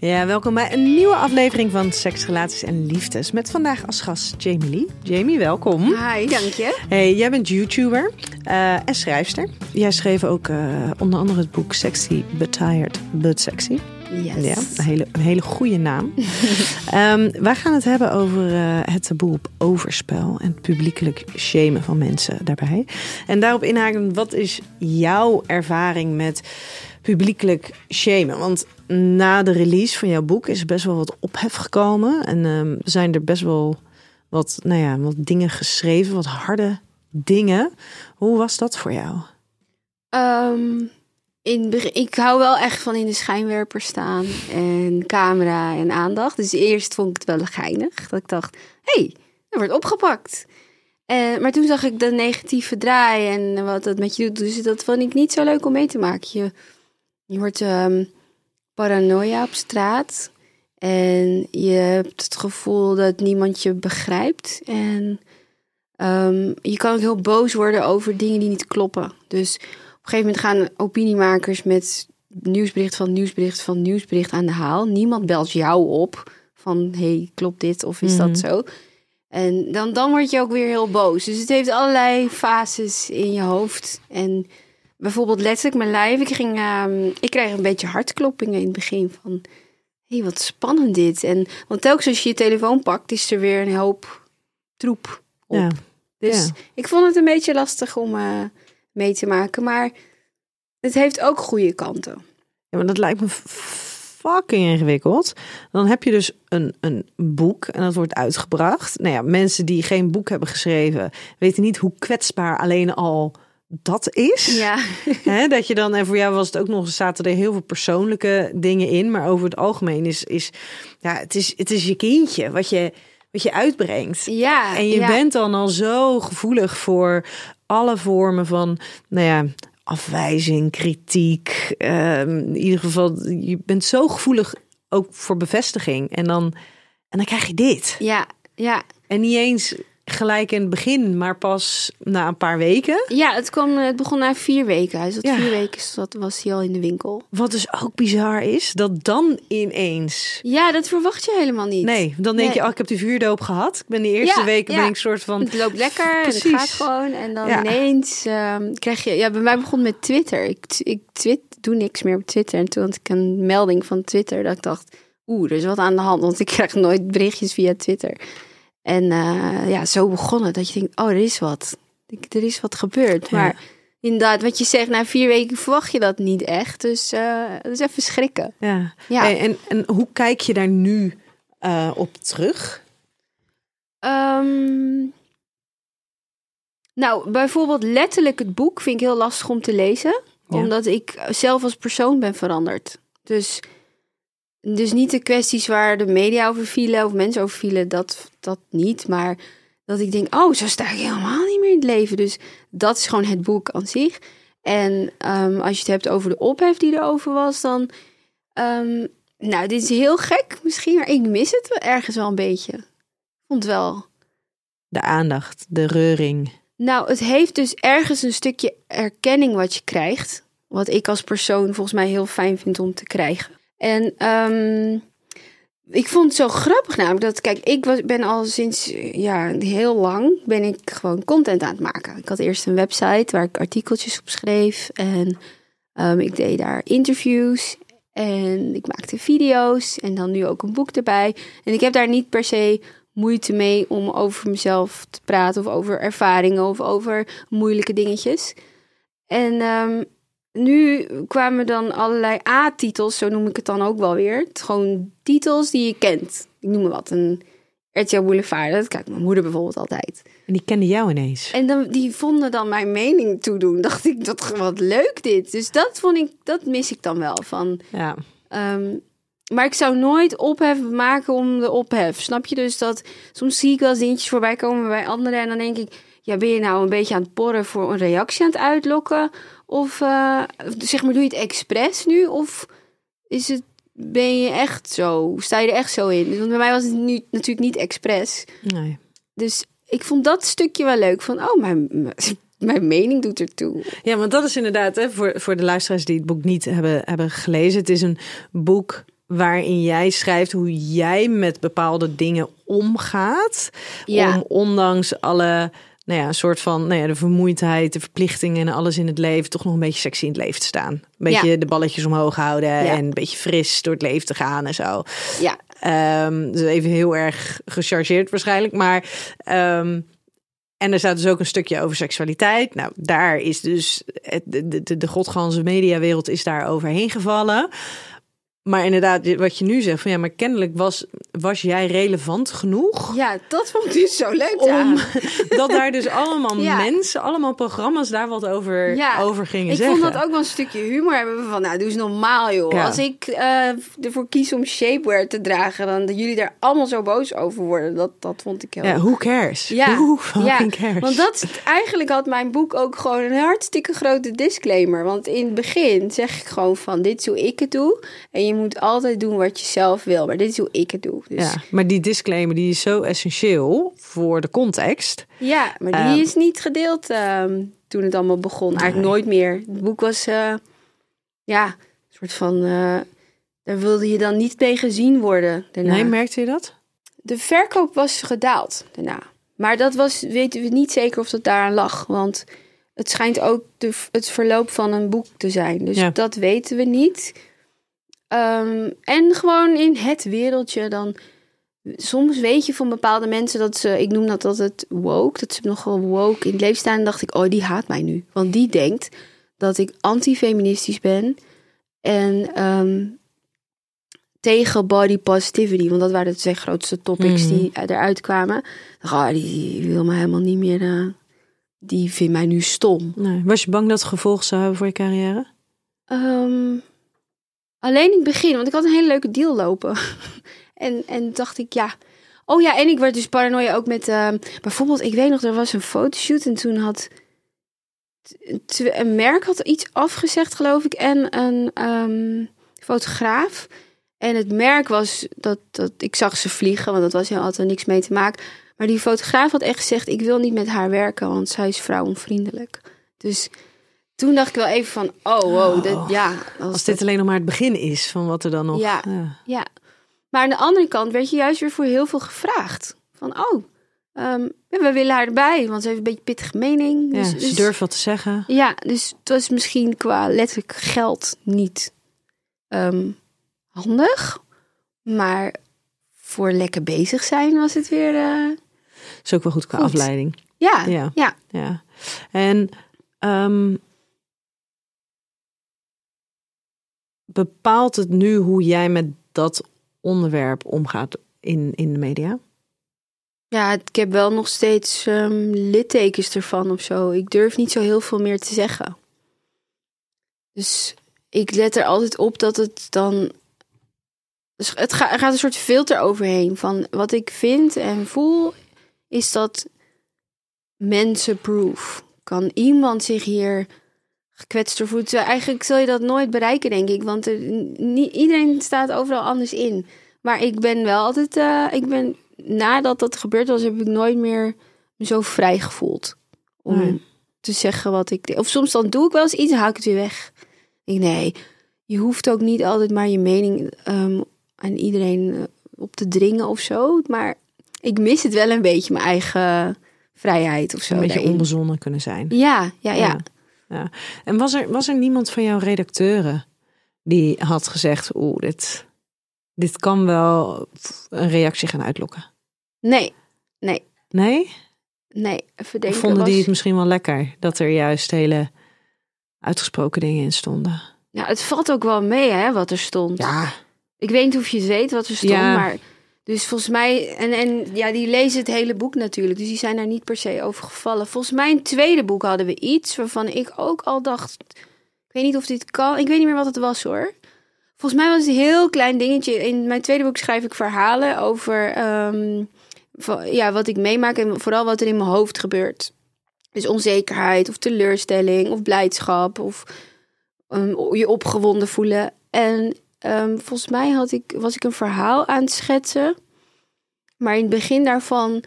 Ja, welkom bij een nieuwe aflevering van Seks, Relaties en Liefdes. Met vandaag als gast Jamie Lee. Jamie, welkom. Hi, dank je. Hey, jij bent YouTuber uh, en schrijfster. Jij schreef ook uh, onder andere het boek Sexy But Tired But Sexy. Yes. Ja, een hele, een hele goede naam. um, wij gaan het hebben over uh, het taboe op overspel en het publiekelijk shamen van mensen daarbij. En daarop inhaken, wat is jouw ervaring met publiekelijk shamen? Want na de release van jouw boek is best wel wat ophef gekomen. En um, zijn er best wel wat, nou ja, wat dingen geschreven, wat harde dingen. Hoe was dat voor jou? Um, in, ik hou wel echt van in de schijnwerper staan en camera en aandacht. Dus eerst vond ik het wel geinig. Dat ik dacht, hé, hey, er wordt opgepakt. En, maar toen zag ik de negatieve draai en wat dat met je doet. Dus dat vond ik niet zo leuk om mee te maken. Je, je wordt um, paranoia op straat. En je hebt het gevoel dat niemand je begrijpt. En um, je kan ook heel boos worden over dingen die niet kloppen. Dus op een gegeven moment gaan opiniemakers met nieuwsbericht van nieuwsbericht van nieuwsbericht aan de haal. Niemand belt jou op van hey, klopt dit of is mm. dat zo? En dan, dan word je ook weer heel boos. Dus het heeft allerlei fases in je hoofd. En bijvoorbeeld letterlijk mijn lijf. Ik, ging, um, ik kreeg een beetje hartkloppingen in het begin van... Hé, hey, wat spannend dit. En, want telkens als je je telefoon pakt, is er weer een hoop troep op. Ja. Dus Ja. ik vond het een beetje lastig om uh, mee te maken. Maar het heeft ook goede kanten. Ja, maar dat lijkt me fucking ingewikkeld. Dan heb je dus een, een boek en dat wordt uitgebracht. Nou ja, mensen die geen boek hebben geschreven, weten niet hoe kwetsbaar alleen al dat is. Ja. He, dat je dan, en voor jou was het ook nog, zaten er heel veel persoonlijke dingen in. Maar over het algemeen is, is ja, het is, het is je kindje wat je, wat je uitbrengt. Ja. En je ja. bent dan al zo gevoelig voor alle vormen van, nou ja, afwijzing, kritiek. Um, in ieder geval, je bent zo gevoelig ook voor bevestiging. En dan, en dan krijg je dit. Ja, ja. En niet eens gelijk in het begin, maar pas na een paar weken. Ja, het, kwam, het begon na vier weken. Hij zat Ja. vier weken zat, was hij al in de winkel. Wat dus ook bizar is, dat dan ineens. Ja, dat verwacht je helemaal niet. Nee, dan denk je, oh, ik heb de vuurdoop gehad. Ik ben de eerste Ja, weken ja. ben ik soort van. Het loopt lekker en het Precies. gaat gewoon. En dan ineens ehm, krijg je... Ja, bij mij begon met Twitter. Ik, ik twit, doe niks meer op Twitter. En toen had ik een melding van Twitter dat ik dacht... Oeh, er is wat aan de hand. Want ik krijg nooit berichtjes via Twitter. En eh, ja, zo begon het. Dat je denkt, oh, er is wat. Ik- Er is wat gebeurd. Ja. Maar inderdaad, wat je zegt, na vier weken verwacht je dat niet echt. Dus eh dat is even schrikken. Ja. Ja. Hey, en, en hoe kijk je daar nu eh, op terug? Ehm, nou, bijvoorbeeld letterlijk het boek vind ik heel lastig om te lezen. Ja. Omdat ik zelf als persoon ben veranderd. Dus, dus niet de kwesties waar de media over vielen of mensen over vielen, dat, dat niet. Maar dat ik denk, oh, zo sta ik helemaal niet meer in het leven. Dus dat is gewoon het boek aan zich. En ehm, als je het hebt over de ophef die erover was, dan... ehm, nou, dit is heel gek misschien, maar ik mis het wel ergens wel een beetje. Ik vond wel... De aandacht, de reuring. Nou, het heeft dus ergens een stukje erkenning wat je krijgt. Wat ik als persoon volgens mij heel fijn vind om te krijgen. En ehm, ik vond het zo grappig namelijk dat, kijk, ik was, ben al sinds ja, heel lang ben ik gewoon content aan het maken. Ik had eerst een website waar ik artikeltjes op schreef. En ehm, ik deed daar interviews. En ik maakte video's. En dan nu ook een boek erbij. En ik heb daar niet per se moeite mee om over mezelf te praten of over ervaringen of over moeilijke dingetjes. En ehm, nu kwamen dan allerlei A-titels, zo noem ik het dan ook wel weer. Het Gewoon titels die je kent. Ik noem maar wat, een RTL Boulevard. Dat kijkt mijn moeder bijvoorbeeld altijd. En die kende jou ineens. En dan, die vonden dan mijn mening toedoen. Dacht ik, dat wat leuk dit. Dus dat vond ik, dat mis ik dan wel van. Ja. Ehm, maar ik zou nooit ophef maken om de ophef. Snap je dus dat soms zie ik wel eens dingetjes voorbij komen bij anderen en dan denk ik, ja, ben je nou een beetje aan het porren voor een reactie aan het uitlokken? Of uh, zeg maar, doe je het expres nu? Of is het, ben je echt zo? Sta je er echt zo in? Want bij mij was het nu natuurlijk niet expres. Nee. Dus ik vond dat stukje wel leuk. Van, oh, mijn, mijn mening doet ertoe. Ja, want dat is inderdaad, hè, voor, voor de luisteraars die het boek niet hebben, hebben gelezen. Het is een boek waarin jij schrijft hoe jij met bepaalde dingen omgaat. Ja. Om ondanks alle, nou ja, een soort van, nou ja, de vermoeidheid, de verplichtingen en alles in het leven, toch nog een beetje sexy in het leven te staan. Een beetje Ja. de balletjes omhoog houden Ja. en een beetje fris door het leven te gaan en zo. Ja, Ehm, dus even heel erg gechargeerd waarschijnlijk. Maar ehm, en er staat dus ook een stukje over seksualiteit. Nou, daar is dus de, de, de godganse mediawereld is daar overheen gevallen. Maar inderdaad, wat je nu zegt, van ja, maar kennelijk was, was jij relevant genoeg ja, dat vond ik dus zo leuk om dat daar dus allemaal Ja. mensen, allemaal programma's daar wat over, Ja, over gingen Ik zeggen. vond dat ook wel een stukje humor hebben van, nou, doe eens normaal, joh. Ja. Als ik eh, ervoor kies om shapewear te dragen, dan dat jullie daar allemaal zo boos over worden. Dat, dat vond ik heel... Ja, who cares? Ja, Who ja, fucking cares? want dat eigenlijk had mijn boek ook gewoon een hartstikke grote disclaimer. Want in het begin zeg ik gewoon van dit is hoe ik het doe. En je moet altijd doen wat je zelf wil. Maar dit is hoe ik het doe. Dus Ja, maar die disclaimer die is zo essentieel voor de context. Ja, maar die Ehm. is niet gedeeld ehm, toen het allemaal begon. Eigenlijk nooit meer. Het boek was, eh, ja, een soort van... eh, daar wilde je dan niet mee gezien worden daarna. Nee, merkte je dat? De verkoop was gedaald daarna. Maar dat was, weten we niet zeker of dat daaraan lag. Want het schijnt ook de, het verloop van een boek te zijn. Dus Ja. dat weten we niet. Ehm, en gewoon in het wereldje dan... Soms weet je van bepaalde mensen dat ze... Ik noem dat altijd woke. Dat ze nogal woke in het leven staan. En dacht ik, oh, die haat mij nu. Want die denkt dat ik antifeministisch ben. En ehm, tegen body positivity. Want dat waren de twee grootste topics die eruit kwamen. Dacht, oh, die, die wil mij helemaal niet meer... eh, die vindt mij nu stom. Nee. Was je bang dat het gevolg zou hebben voor je carrière? Ehm, alleen in het begin, want ik had een hele leuke deal lopen. en, en dacht ik, ja. Oh ja, en ik werd dus paranoia ook met. ehm, bijvoorbeeld, ik weet nog, er was een fotoshoot en toen had. Een merk had iets afgezegd, geloof ik, en een ehm, fotograaf. En het merk was dat, dat. Ik zag ze vliegen, want dat was had er niks mee te maken. Maar die fotograaf had echt gezegd: Ik wil niet met haar werken, want zij is vrouwonvriendelijk. Dus toen dacht ik wel even van: Oh, wow, dat, ja. Als, Als dit alleen nog maar het begin is van wat er dan nog... Ja. ja. ja. Maar aan de andere kant werd je juist weer voor heel veel gevraagd. Van, oh, ehm, we willen haar erbij, want ze heeft een beetje pittige mening. Ja, Dus, ze dus- durft wat te zeggen. Ja, dus het was misschien qua letterlijk geld niet ehm, handig. Maar voor lekker bezig zijn was het weer... eh, is ook wel goed qua Goed. afleiding. ja, Ja. ja. Ja. En ehm, bepaalt het nu hoe jij met dat onderwerp omgaat in, in de media? Ja, ik heb wel nog steeds ehm, littekens ervan of zo. Ik durf niet zo heel veel meer te zeggen. Dus ik let er altijd op dat het dan. Dus het er gaat een soort filter overheen van wat ik vind en voel, is dat mensenproof. Kan iemand zich hier gekwetst door? Terwijl Eigenlijk zul je dat nooit bereiken, denk ik, want er, niet, iedereen staat overal anders in. Maar ik ben wel altijd, eh, ik ben nadat dat gebeurd was, heb ik nooit meer me zo vrij gevoeld. Om Nee. te zeggen wat ik... Of soms dan doe ik wel eens iets en haal ik het weer weg. Ik nee, je hoeft ook niet altijd maar je mening ehm, aan iedereen eh, op te dringen of zo. Maar ik mis het wel een beetje, mijn eigen vrijheid of zo. Een beetje daarin. onbezonnen kunnen zijn. Ja, ja, ja. ja. En was er, was er niemand van jouw redacteuren die had gezegd: Oeh, dit, dit kan wel een reactie gaan uitlokken? Nee, nee, Nee? nee. Even denken. vonden die was- het misschien wel lekker dat er juist hele uitgesproken dingen in stonden. Ja, het valt ook wel mee, hè, wat er stond. Ja, Ik weet niet of je het weet wat er stond, Ja. maar... Dus volgens mij... En, en ja, die lezen het hele boek natuurlijk. Dus die zijn daar niet per se over gevallen. Volgens mij in het tweede boek hadden we iets waarvan ik ook al dacht... Ik weet niet of dit kan. Ik weet niet meer wat het was, hoor. Volgens mij was het een heel klein dingetje. In mijn tweede boek schrijf ik verhalen over... ehm, ja, wat ik meemaak en vooral wat er in mijn hoofd gebeurt. Dus onzekerheid of teleurstelling of blijdschap of um, je opgewonden voelen. En ehm, volgens mij had ik, was ik een verhaal aan het schetsen. Maar in het begin daarvan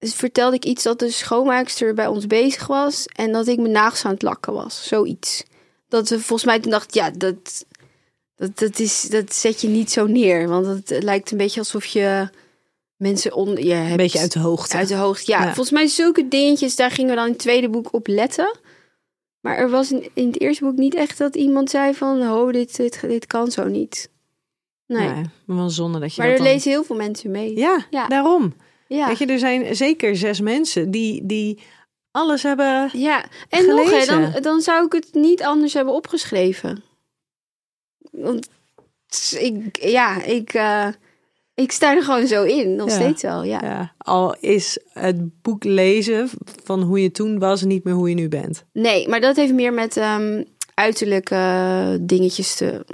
vertelde ik iets dat de schoonmaakster bij ons bezig was. En dat ik mijn nagels aan het lakken was. Zoiets. Dat ze volgens mij toen dacht, ja, dat, dat, dat, is, dat zet je niet zo neer. Want het, het lijkt een beetje alsof je mensen onder je hebt. een beetje uit de hoogte. Uit de hoogte, ja. Ja. Volgens mij zulke dingetjes, daar gingen we dan in het tweede boek op letten. Maar er was in, in het eerste boek niet echt dat iemand zei van... Oh, dit, dit, dit kan zo niet. Nee. Maar wel zonde dat je maar dat er dan... lezen heel veel mensen mee. Ja, Ja. daarom. ja. Weet je, er zijn zeker zes mensen die, die alles hebben... Ja, en nog, hè, dan, dan zou ik het niet anders hebben opgeschreven. Want ik, ja, ik, eh, ik sta er gewoon zo in, nog Ja. steeds wel, ja. Ja, al is het boek lezen van hoe je toen was niet meer hoe je nu bent. Nee, maar dat heeft meer met ehm, uiterlijke dingetjes te...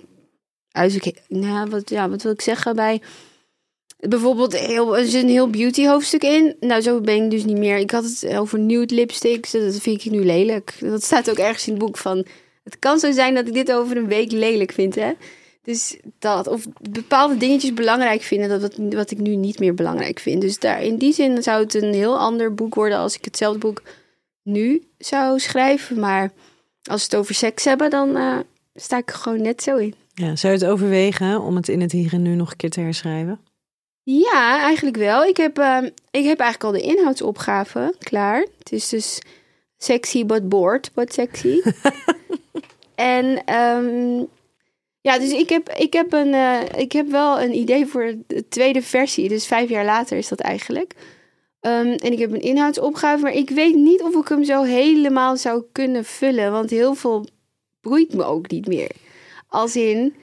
Uiterlijk, nou, wat, ja, wat wil ik zeggen bij... Bijvoorbeeld, heel, er zit een heel beauty hoofdstuk in. Nou, zo ben ik dus niet meer. Ik had het over nude lipsticks. Dat vind ik nu lelijk. Dat staat ook ergens in het boek van... Het kan zo zijn dat ik dit over een week lelijk vind, hè. Dus dat, of bepaalde dingetjes belangrijk vinden, dat wat, wat ik nu niet meer belangrijk vind. Dus daar, in die zin zou het een heel ander boek worden als ik hetzelfde boek nu zou schrijven. Maar als we het over seks hebben, dan eh, sta ik er gewoon net zo in. Ja, zou je het overwegen om het in het hier en nu nog een keer te herschrijven? Ja, eigenlijk wel. Ik heb, ehm, ik heb eigenlijk al de inhoudsopgave klaar. Het is dus sexy but bored, but sexy. en ehm, ja, dus ik heb, ik, heb een, eh, ik heb wel een idee voor de tweede versie. Dus vijf jaar later is dat eigenlijk. Ehm, en ik heb een inhoudsopgave, maar ik weet niet of ik hem zo helemaal zou kunnen vullen. Want heel veel broeit me ook niet meer. Als in,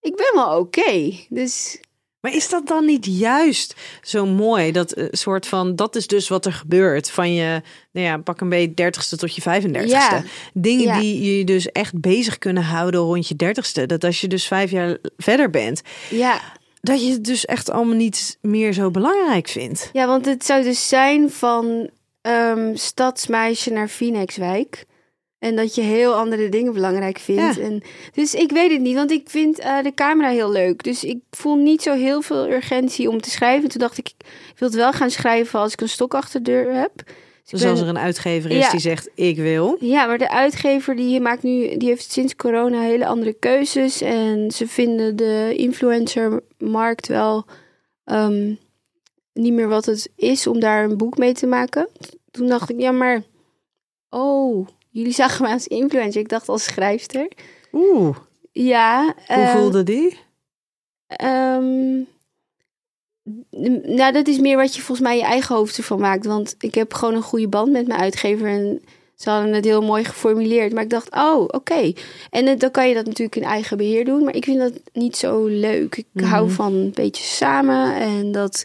ik ben wel oké. Dus Maar is dat dan niet juist zo mooi? Dat eh, soort van, dat is dus wat er gebeurt. Van je, nou ja, pak een beetje dertigste tot je 35ste. Ja. Dingen Ja. die je dus echt bezig kunnen houden rond je dertigste. Dat als je dus vijf jaar verder bent, ja, dat je het dus echt allemaal niet meer zo belangrijk vindt. Ja, want het zou dus zijn van ehm, stadsmeisje naar Phoenixwijk. En dat je heel andere dingen belangrijk vindt. Ja. En, dus ik weet het niet, want ik vind eh, de camera heel leuk. Dus ik voel niet zo heel veel urgentie om te schrijven. Toen dacht ik, ik wil het wel gaan schrijven als ik een stok achter de deur heb. Dus Dus als er een uitgever is Ja. die zegt, ik wil. Ja, maar de uitgever die maakt nu, die heeft sinds corona hele andere keuzes. En ze vinden de influencermarkt wel ehm, niet meer wat het is om daar een boek mee te maken. Toen dacht ik, ja, maar oh, jullie zagen mij als influencer. Ik dacht als schrijfster. Oeh, Ja. hoe ehm, voelde die? Ehm, nou, dat is meer wat je volgens mij je eigen hoofd ervan maakt. Want ik heb gewoon een goede band met mijn uitgever. En ze hadden het heel mooi geformuleerd. Maar ik dacht, oh, oké. En eh, dan kan je dat natuurlijk in eigen beheer doen. Maar ik vind dat niet zo leuk. Ik hou Mhm. van een beetje samen. En dat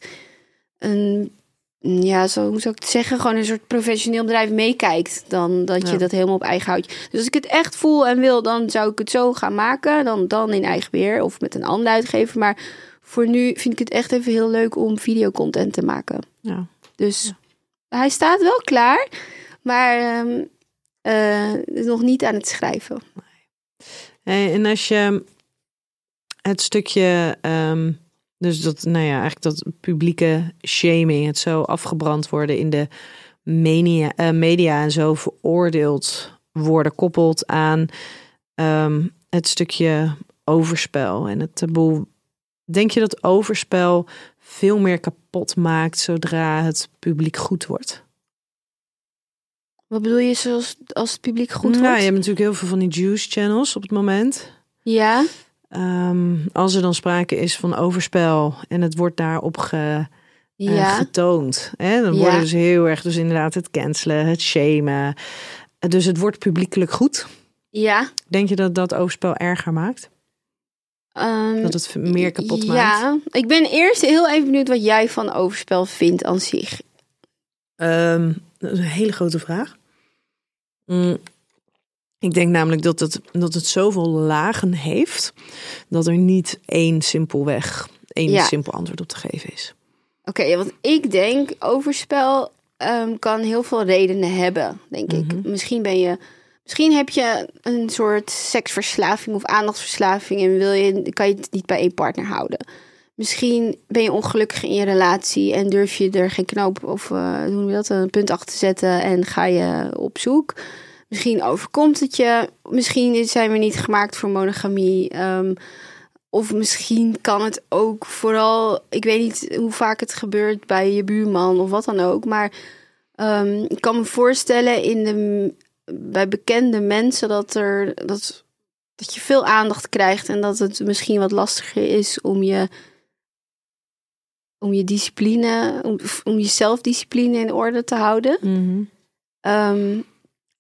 een, ja, zo hoe zou ik het zeggen? Gewoon een soort professioneel bedrijf meekijkt. Dan dat je Ja. dat helemaal op eigen houtje. Dus als ik het echt voel en wil, dan zou ik het zo gaan maken. Dan, dan in eigen beheer of met een andere uitgever. Maar voor nu vind ik het echt even heel leuk om videocontent te maken. Ja. Dus hij staat wel klaar, maar ehm, eh, nog niet aan het schrijven. Hey, En als je het stukje, ehm, dus dat, nou ja, eigenlijk dat publieke shaming, het zo afgebrand worden in de media, eh, media en zo veroordeeld worden, koppelt aan ehm, het stukje overspel en het taboe. Denk je dat overspel veel meer kapot maakt zodra het publiek goed wordt? Wat bedoel je zoals als het publiek goed nou, wordt? je hebt natuurlijk heel veel van die juice channels op het moment. Ja, Ehm, als er dan sprake is van overspel en het wordt daarop ge, eh, ja, getoond, hè, dan Ja. wordt dus heel erg dus inderdaad het cancelen, het shamen. Dus het wordt publiekelijk goed. Ja. Denk je dat dat overspel erger maakt? ehm, Dat het meer kapot maakt? Ja, ik ben eerst heel even benieuwd wat jij van overspel vindt aan zich. Ehm, dat is een hele grote vraag. Mm, ik denk namelijk dat het, dat het zoveel lagen heeft dat er niet één simpelweg, één Ja. simpel antwoord op te geven is. Oké, ja, want ik denk overspel ehm, kan heel veel redenen hebben, denk ik. Mhm. Misschien ben je, misschien heb je een soort seksverslaving of aandachtsverslaving en wil je, kan je het niet bij één partner houden. Misschien ben je ongelukkig in je relatie en durf je er geen knoop of eh, hoe noem je dat, een punt achter te zetten en ga je op zoek. Misschien overkomt het je. Misschien zijn we niet gemaakt voor monogamie. Ehm, of misschien kan het ook vooral, ik weet niet hoe vaak het gebeurt bij je buurman of wat dan ook. Maar ehm, ik kan me voorstellen in de, bij bekende mensen dat, er, dat, dat je veel aandacht krijgt. En dat het misschien wat lastiger is om je, om je discipline, om, om je zelfdiscipline in orde te houden. Ehm,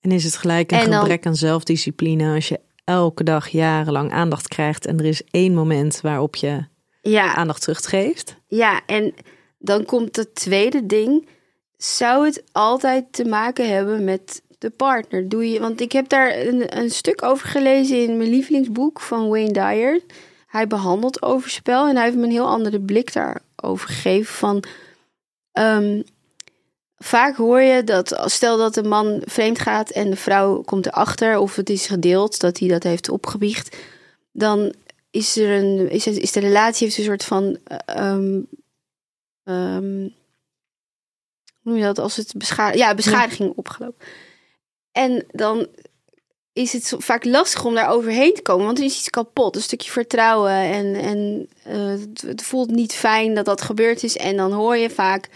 En is het gelijk een dan- gebrek aan zelfdiscipline als je elke dag jarenlang aandacht krijgt en er is één moment waarop je ja, aandacht teruggeeft? Ja, en dan komt het tweede ding. Zou het altijd te maken hebben met de partner? Doe je, want ik heb daar een, een stuk over gelezen in mijn lievelingsboek van Wayne Dyer. Hij behandelt overspel en hij heeft me een heel andere blik daarover gegeven. Van, ehm, vaak hoor je dat, stel dat een man vreemd gaat en de vrouw komt erachter, of het is gedeeld dat hij dat heeft opgebiecht, dan is er een, is, is de relatie heeft een soort van eh, ehm, ehm, hoe noem je dat als het ja, beschadiging opgelopen. En dan is het vaak lastig om daar overheen te komen, want er is iets kapot, een stukje vertrouwen en, en eh, het voelt niet fijn dat dat gebeurd is. En dan hoor je vaak,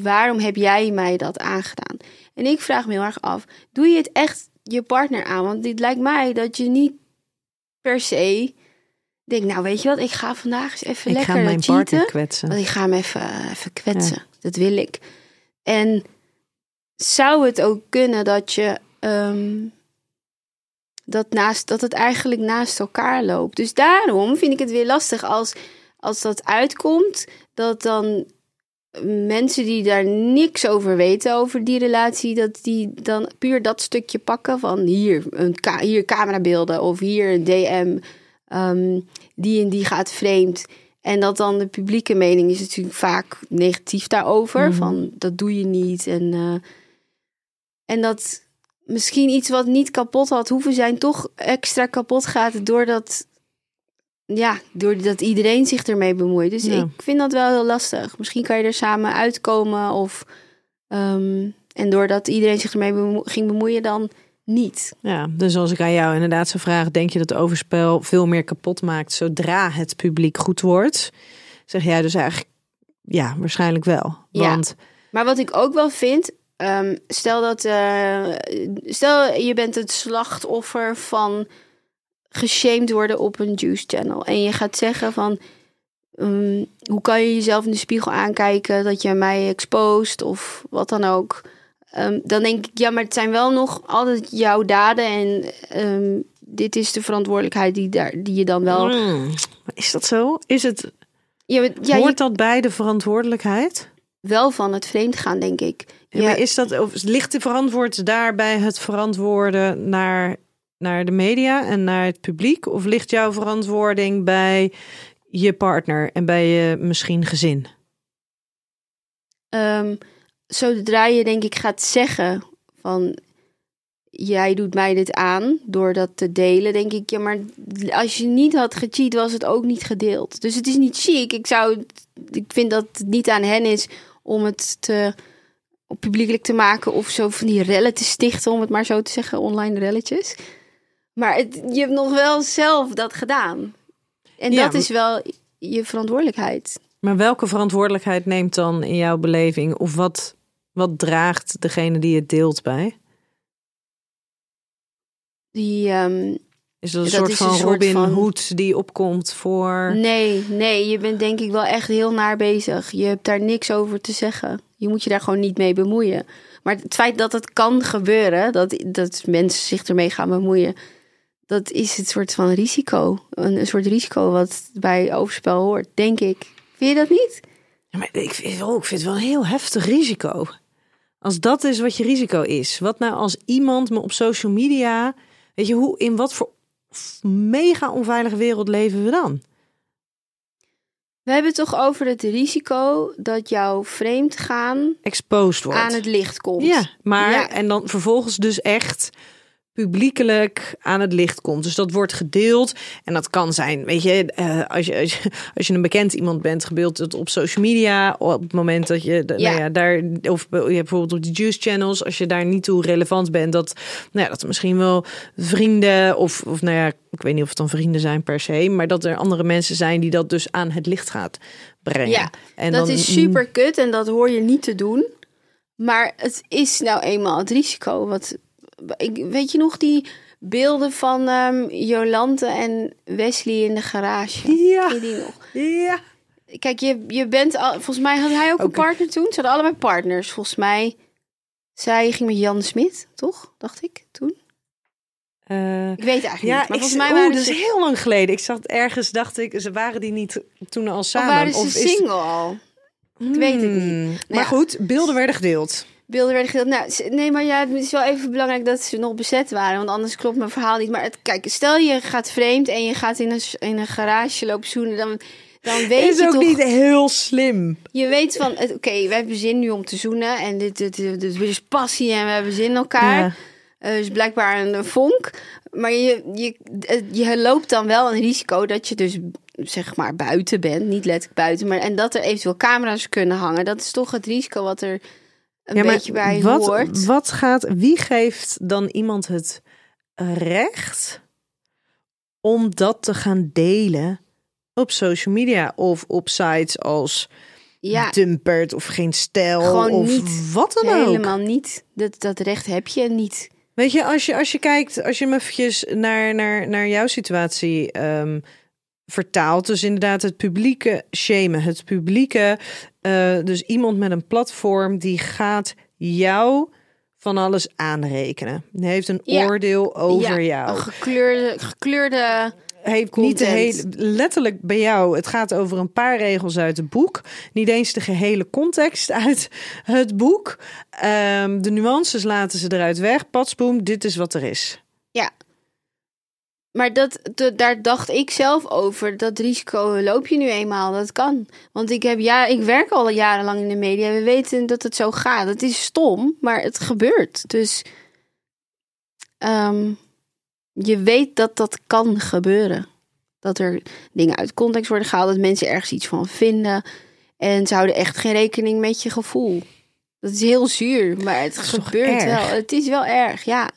waarom heb jij mij dat aangedaan? En ik vraag me heel erg af, doe je het echt je partner aan? Want dit lijkt mij dat je niet per se denkt, nou weet je wat, ik ga vandaag eens even Ik lekker ga mijn cheaten. partner kwetsen. Want ik ga hem even, even kwetsen. Dat wil ik. En zou het ook kunnen dat je ehm, dat, naast, dat het eigenlijk naast elkaar loopt? Dus daarom vind ik het weer lastig als, als dat uitkomt, dat dan mensen die daar niks over weten over die relatie, dat die dan puur dat stukje pakken van hier, een ka hier camerabeelden of hier een DM, ehm, die en die gaat vreemd. En dat dan de publieke mening is natuurlijk vaak negatief daarover. Mhm. Van dat doe je niet. En, eh, en dat misschien iets wat niet kapot had hoeven zijn, toch extra kapot gaat doordat, ja, doordat iedereen zich ermee bemoeit. Dus Ja. ik vind dat wel heel lastig. Misschien kan je er samen uitkomen. Of, ehm, en doordat iedereen zich ermee bemo- ging bemoeien, dan niet. Ja, dus als ik aan jou inderdaad zou vragen, denk je dat overspel veel meer kapot maakt zodra het publiek goed wordt? Zeg jij dus eigenlijk, ja, waarschijnlijk wel. Ja. Want Maar wat ik ook wel vind, ehm, stel dat eh, stel je bent het slachtoffer van geshamed worden op een juice channel en je gaat zeggen van ehm, hoe kan je jezelf in de spiegel aankijken dat je mij exposed of wat dan ook. Ehm, dan denk ik, ja, maar het zijn wel nog altijd jouw daden en ehm, dit is de verantwoordelijkheid die, daar, die je dan wel. Mm, is dat zo? Is het, Ja, ja, je- hoort dat bij de verantwoordelijkheid? wel van het vreemd gaan, denk ik. Ja. Ja, Maar is dat, of ligt de verantwoord daarbij het verantwoorden naar, naar de media en naar het publiek? Of ligt jouw verantwoording bij je partner en bij je misschien gezin? Ehm, zodra je denk ik gaat zeggen van jij doet mij dit aan door dat te delen, denk ik ja, maar als je niet had gecheat was het ook niet gedeeld. Dus het is niet chic. Ik zou, ik vind dat het niet aan hen is om het te publiekelijk te maken of zo van die rellen te stichten, om het maar zo te zeggen, online relletjes. Maar het, je hebt nog wel zelf dat gedaan. En Ja, dat is wel je verantwoordelijkheid. Maar welke verantwoordelijkheid neemt dan in jouw beleving? Of wat, wat draagt degene die het deelt bij? Die, ehm, Is dat een Dat soort van een soort Robin van- Hood die opkomt voor... Nee, nee, je bent denk ik wel echt heel naar bezig. Je hebt daar niks over te zeggen. Je moet je daar gewoon niet mee bemoeien. Maar het feit dat het kan gebeuren, dat, dat mensen zich ermee gaan bemoeien, dat is het soort van risico. Een, een soort risico wat bij overspel hoort, denk ik. Vind je dat niet? Ja, maar ik vind, oh, ik vind het wel een heel heftig risico. Als dat is wat je risico is. Wat nou als iemand me op social media... Weet je, hoe, in wat voor mega onveilige wereld leven we dan? We hebben het toch over het risico dat jouw vreemd gaan Exposed wordt. aan het licht komt. Ja, maar Ja. en dan vervolgens dus echt publiekelijk aan het licht komt. Dus dat wordt gedeeld en dat kan zijn, weet je, eh, als je als je, als je een bekend iemand bent, gebeeld het op social media op het moment dat je, Ja. nou ja, daar of je bijvoorbeeld op de juice channels, als je daar niet toe relevant bent, dat, nou ja, dat er misschien wel vrienden of, of nou ja, ik weet niet of het dan vrienden zijn per se, maar dat er andere mensen zijn die dat dus aan het licht gaat brengen. Ja, en dat dan, is super kut en dat hoor je niet te doen. Maar het is nou eenmaal het risico. Wat, ik, weet je nog die beelden van ehm, Jolante en Wesley in de garage? Ja. Ken je die nog? Ja. Kijk, je, je bent al, volgens mij had hij ook een partner toen. Ze hadden allebei partners. Volgens mij, zij ging met Jan Smit, toch? Dacht ik toen. Eh, Ik weet eigenlijk Ja, niet. Maar ik, volgens mij oeh, waren dat ze, is heel lang geleden. Ik zat ergens, dacht ik, ze waren die niet toen al of samen. waren ze is- single al? Ik weet het niet. Hmm, maar ja. goed, beelden werden gedeeld. Beelden werden gedeeld. Nou, nee, maar ja, het is wel even belangrijk dat ze nog bezet waren. Want anders klopt mijn verhaal niet. Maar het, kijk, stel je gaat vreemd en je gaat in een, in een garage lopen zoenen. Dan, dan weet is je ook toch... niet heel slim. Je weet van, oké, we hebben zin nu om te zoenen. En dit, dit, dit, dit is passie en we hebben zin in elkaar. Ja. Dus blijkbaar een, een vonk. Maar je, je, je loopt dan wel een risico dat je dus zeg maar buiten bent. Niet letterlijk buiten. Maar, en dat er eventueel camera's kunnen hangen. Dat is toch het risico wat er een Ja, beetje bij wat, hoort. Wat gaat, wie geeft dan iemand het recht om dat te gaan delen op social media of op sites als Ja, Dumpert of Geen Stijl Gewoon of niet. wat dan ook? helemaal niet. Dat, dat recht heb je niet. Weet je, als je, als je kijkt, als je hem eventjes naar, naar, naar jouw situatie ehm, vertaalt, dus inderdaad het publieke shamen, het publieke, eh, dus iemand met een platform die gaat jou van alles aanrekenen. Die heeft een Ja. oordeel over ja, jou. Een gekleurde, gekleurde heeft niet de hele, letterlijk bij jou. Het gaat over een paar regels uit het boek. Niet eens de gehele context uit het boek. Ehm, de nuances laten ze eruit weg. Patsboom, dit is wat er is. Maar dat, dat- daar dacht ik zelf over. Dat risico loop je nu eenmaal. Dat kan. Want ik, heb ja, ik werk al jarenlang in de media. We weten dat het zo gaat. Het is stom, maar het gebeurt. Dus ehm, je weet dat dat kan gebeuren. Dat er dingen uit context worden gehaald. Dat mensen ergens iets van vinden. En ze houden echt geen rekening met je gevoel. Dat is heel zuur, maar het gebeurt wel. Het is wel erg, ja.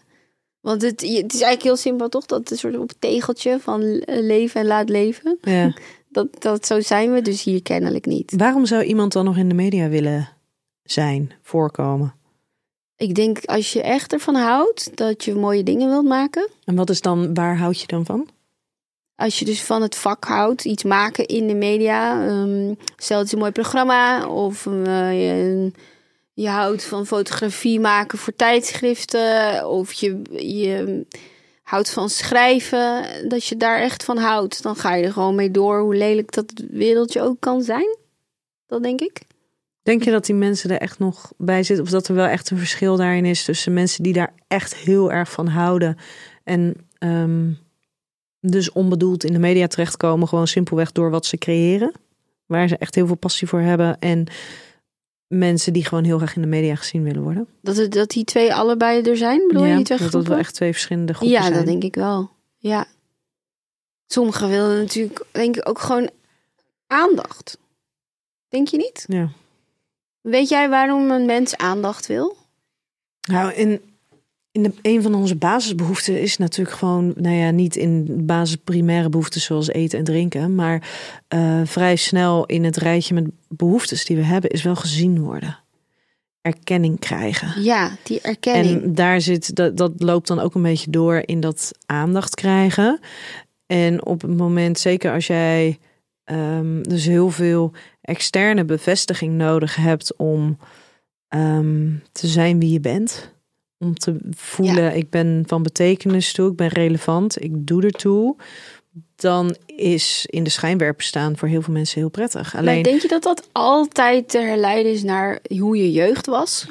Want het, het is eigenlijk heel simpel, toch? Dat een soort op tegeltje van eh, leven en laat leven. Ja. Dat, dat zo zijn we dus hier kennelijk niet. Waarom zou iemand dan nog in de media willen zijn, voorkomen? Ik denk als je echt ervan houdt dat je mooie dingen wilt maken. En wat is dan, waar houd je dan van? Als je dus van het vak houdt, iets maken in de media. ehm, stel het is een mooi programma. Of eh, je, je houdt van fotografie maken voor tijdschriften. Of je, je houdt van schrijven. Dat je daar echt van houdt. Dan ga je er gewoon mee door. Hoe lelijk dat wereldje ook kan zijn. Dat denk ik. Denk je dat die mensen er echt nog bij zitten? Of dat er wel echt een verschil daarin is tussen mensen die daar echt heel erg van houden en ehm, dus onbedoeld in de media terechtkomen, gewoon simpelweg door wat ze creëren, waar ze echt heel veel passie voor hebben en mensen die gewoon heel graag in de media gezien willen worden? Dat, het, dat die twee allebei er zijn, bedoel je ja, die twee dat dat wel groepen? echt twee verschillende groepen Ja, zijn. dat denk ik wel. Ja. Sommigen willen natuurlijk, denk ik, ook gewoon aandacht. Denk je niet? Ja. Weet jij waarom een mens aandacht wil? Nou, in, in de, een van onze basisbehoeften is natuurlijk gewoon, nou ja, niet in basis primaire behoeften zoals eten en drinken, maar eh, vrij snel in het rijtje met behoeftes die we hebben, is wel gezien worden. Erkenning krijgen. Ja, die erkenning. En daar zit, dat, dat loopt dan ook een beetje door in dat aandacht krijgen. En op het moment, zeker als jij ehm, dus heel veel externe bevestiging nodig hebt om ehm, te zijn wie je bent, om te voelen, ik ben van betekenis toe, ik ben relevant, ik doe ertoe, dan is in de schijnwerper staan voor heel veel mensen heel prettig. Alleen, Maar denk je dat dat altijd te herleiden is naar hoe je jeugd was?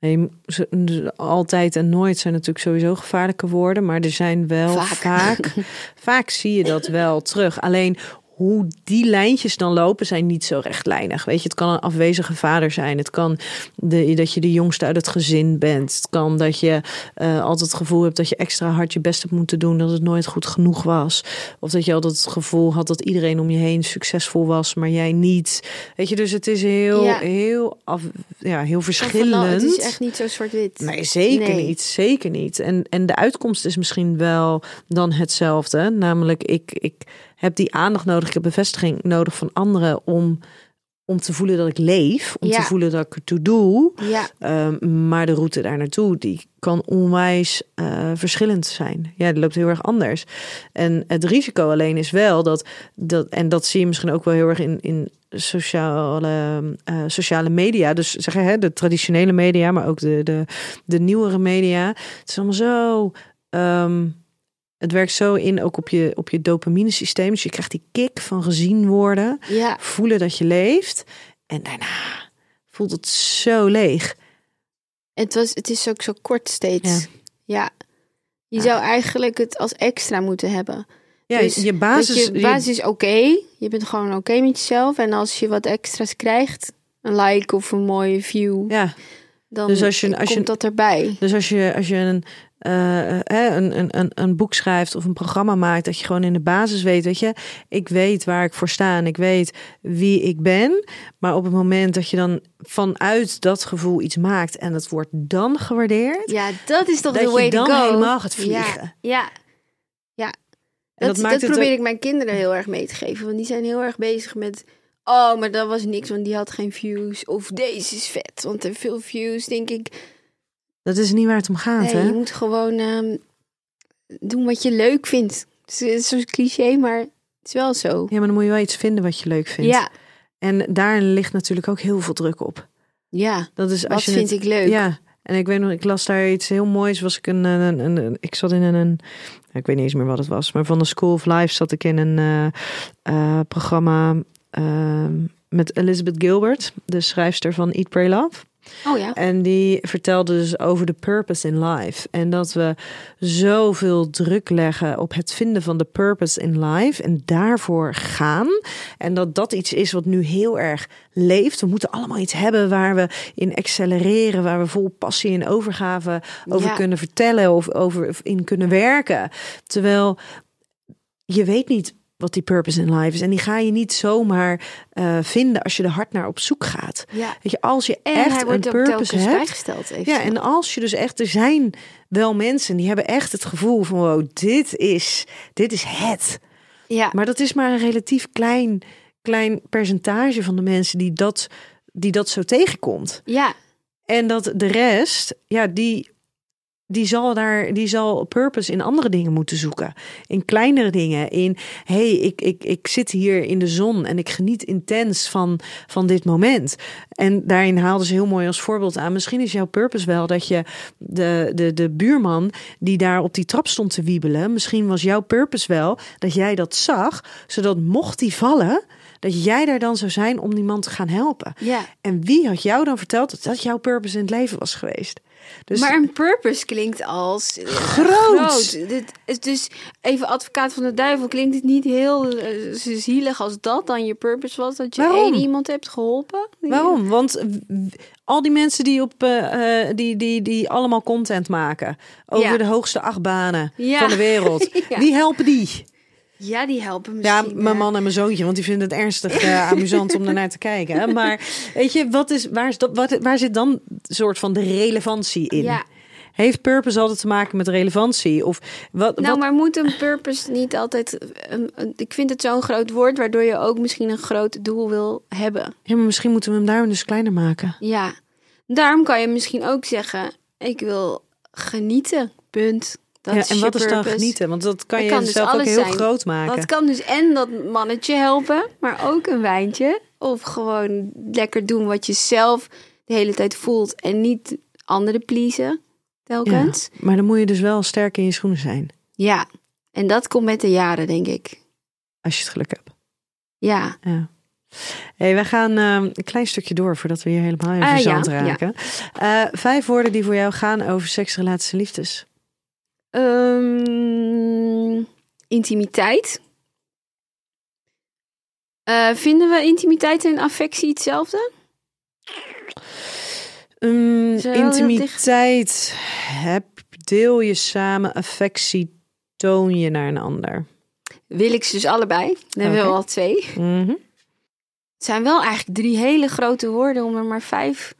Nee, ze- altijd en nooit zijn natuurlijk sowieso gevaarlijke woorden, maar er zijn wel Vaak. vaak, vaak, zie je dat wel terug. Alleen hoe die lijntjes dan lopen zijn niet zo rechtlijnig. Weet je, het kan een afwezige vader zijn. Het kan de, dat je de jongste uit het gezin bent. Het kan dat je eh, altijd het gevoel hebt dat je extra hard je best hebt moeten doen, dat het nooit goed genoeg was. Of dat je altijd het gevoel had dat iedereen om je heen succesvol was, maar jij niet. Weet je, dus het is heel, Ja. heel, af, ja, heel verschillend. nou, het is echt niet zo zwart-wit. Nee, zeker Nee. niet. Zeker niet. En, en de uitkomst is misschien wel dan hetzelfde. Namelijk, ik, ik heb die aandacht nodig. Ik heb bevestiging nodig van anderen om, om te voelen dat ik leef. Om Ja. te voelen dat ik ertoe doe. Ja, Ehm, maar de route daar naartoe, die kan onwijs eh, verschillend zijn. Ja, die loopt heel erg anders. En het risico alleen is wel dat, dat en dat zie je misschien ook wel heel erg in, in sociale, eh, sociale media. Dus zeggen hè, de traditionele media, maar ook de, de, de nieuwere media. Het is allemaal zo. ehm, het werkt zo in ook op je, op je dopamine systeem. Dus je krijgt die kick van gezien worden ja. voelen dat je leeft. En daarna voelt het zo leeg. Het, was, het is ook zo kort steeds. Ja. Ja. Je Ja. zou eigenlijk het als extra moeten hebben. Ja, Dus je basis. Je basis is oké. Je bent gewoon oké met jezelf. En als je wat extra's krijgt, een like of een mooie view, ja, dan Dus als je- als komt je- dat erbij. dus als je, als je een, een, een, een, een boek schrijft of een programma maakt, dat je gewoon in de basis weet, weet je, ik weet waar ik voor sta en ik weet wie ik ben. Maar op het moment dat je dan vanuit dat gevoel iets maakt en het wordt dan gewaardeerd, Ja, dat is toch dat de way je dan to go. helemaal gaat vliegen. Ja, ja. ja. Dat, dat dat het probeer ook- ik mijn kinderen heel erg mee te geven. Want die zijn heel erg bezig met... Oh, maar dat was niks, want die had geen views. Of deze is vet, want er veel views. Denk ik, Dat is niet waar het om gaat, nee, hè? je moet gewoon ehm, doen wat je leuk vindt. Het is- zo'n cliché, maar het is wel zo. Ja, maar dan moet je wel iets vinden wat je leuk vindt. Ja, En daar ligt natuurlijk ook heel veel druk op. ja. Dat is Wat als je vind het- ik leuk? Ja, en ik weet nog, ik las daar iets heel moois. Was ik een, een, een, een- ik zat in een, een, ik weet niet eens meer wat het was, maar van de School of Life zat ik in een eh, eh, programma eh, met Elizabeth Gilbert, de schrijfster van Eat, Pray, Love. Oh ja. En die vertelde dus over de purpose in life. En dat we zoveel druk leggen op het vinden van de purpose in life. En daarvoor gaan. En dat dat iets is wat nu heel erg leeft. We moeten allemaal iets hebben waar we in accelereren. Waar we vol passie en overgave over Ja. kunnen vertellen. Of over in kunnen werken. Terwijl je weet niet wat die purpose in life is. En die ga je niet zomaar eh, vinden als je er hard naar op zoek gaat. ja. Weet je, als je En echt hij een purpose hebt. Ja, en als je dus echt, er zijn wel mensen die hebben echt het gevoel van wow, dit is, dit is het. ja. Maar dat is maar een relatief klein, klein percentage van de mensen die dat, die dat zo tegenkomt. ja. En dat de rest, ja, die, die zal daar, die zal purpose in andere dingen moeten zoeken. In kleinere dingen. In hey, ik, ik, ik zit hier in de zon en ik geniet intens van, van dit moment. En daarin haalden ze heel mooi als voorbeeld aan. Misschien is jouw purpose wel dat je de, de, de buurman die daar op die trap stond te wiebelen. Misschien was jouw purpose wel dat jij dat zag, zodat mocht die vallen. Dat jij daar dan zou zijn om die man te gaan helpen. ja. En wie had jou dan verteld dat dat jouw purpose in het leven was geweest? Dus maar een purpose klinkt als eh, Groot. Dit is dus even advocaat van de duivel klinkt het niet heel eh, zielig als dat dan je purpose was dat je Waarom? één iemand hebt geholpen. waarom? Want al die mensen die op eh, die, die, die allemaal content maken over Ja. de hoogste achtbanen Ja. van de wereld. Ja. Wie helpen die? Ja, die helpen Ja, misschien. mijn eh, man en mijn zoontje, want die vinden het ernstig eh, amusant om ernaar te kijken. Maar weet je, wat is, waar, is dat, wat, waar zit dan een soort van de relevantie in? Ja. Heeft purpose altijd te maken met relevantie? Of wat? Nou, wat maar moet een purpose niet altijd... een- een- ik vind het zo'n groot woord, waardoor je ook misschien een groot doel wil hebben. ja, maar misschien moeten we hem daar dus kleiner maken. Ja, daarom kan je misschien ook zeggen, ik wil genieten, punt. Dat ja, en wat is dan genieten? Want dat kan Dat je kan dus zelf ook heel zijn. groot maken. Dat kan dus en dat mannetje helpen, maar ook een wijntje. Of gewoon lekker doen wat je zelf de hele tijd voelt. En niet anderen pleasen telkens. Maar dan moet je dus wel sterk in je schoenen zijn. Ja. En dat komt met de jaren, denk ik. Als je het geluk hebt. Ja. Ja. Hey, wij gaan ehm, een klein stukje door voordat we hier helemaal in Ah, verzand ja, ja. raken. Eh, vijf woorden die voor jou gaan over seks, relaties en liefdes. Ehm, intimiteit. Eh, vinden we intimiteit en affectie hetzelfde? Um, intimiteit. Heb, deel je samen affectie, toon je naar een ander. Wil ik ze dus allebei. Dan hebben we al twee. Mhm. Het zijn wel eigenlijk drie hele grote woorden om er maar vijf.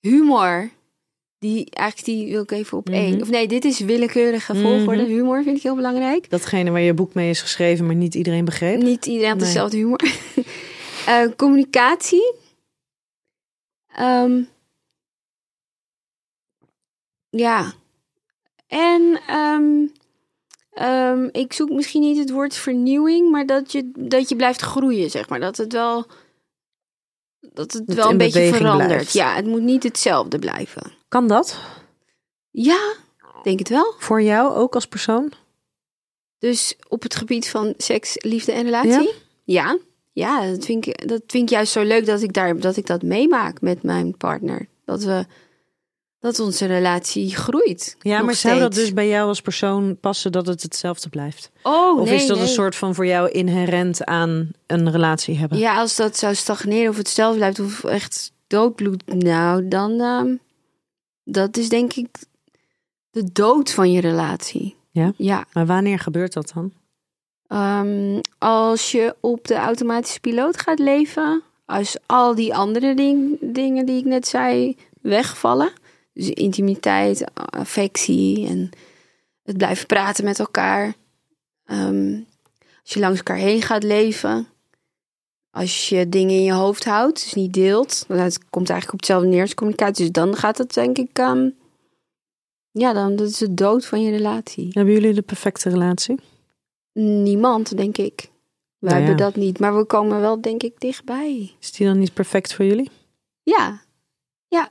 Humor. Die, eigenlijk die wil ik even op Mhm. één. Of nee, dit is willekeurige volgorde. Mhm. Humor vind ik heel belangrijk. Datgene waar je boek mee is geschreven, maar niet iedereen begreep. Niet iedereen had Nee. dezelfde humor. Eh, communicatie. Ehm, ja. En ehm, ehm, ik zoek misschien niet het woord vernieuwing, maar dat je, dat je blijft groeien, zeg maar. Dat het wel, dat het wel een beetje verandert. blijft. Ja, het moet niet hetzelfde blijven. Kan dat? Ja, denk het wel. Voor jou ook als persoon? Dus op het gebied van seks, liefde en relatie? Ja. Ja, dat, vind ik, dat vind ik juist zo leuk dat ik, daar, dat ik dat meemaak met mijn partner. Dat, we, dat onze relatie groeit. Ja, maar zou dat dus bij jou als persoon passen dat het hetzelfde blijft? Oh, Of nee, is dat nee. een soort van voor jou inherent aan een relatie hebben? Ja, als dat zou stagneren of hetzelfde blijft of echt doodbloed, nou, dan... ehm, dat is denk ik de dood van je relatie. Ja? Ja. Maar wanneer gebeurt dat dan? Ehm, als je op de automatische piloot gaat leven, als al die andere ding- dingen die ik net zei wegvallen, dus intimiteit, affectie en het blijven praten met elkaar, Ehm, als je langs elkaar heen gaat leven, als je dingen in je hoofd houdt, dus niet deelt, want het komt eigenlijk op hetzelfde neer als communicatie, dus dan gaat het denk ik, ehm, ja, dan dat is de dood van je relatie. Hebben jullie de perfecte relatie? Niemand, denk ik. We Nou ja. hebben dat niet, maar we komen wel, denk ik, dichtbij. Is die dan niet perfect voor jullie? Ja, ja.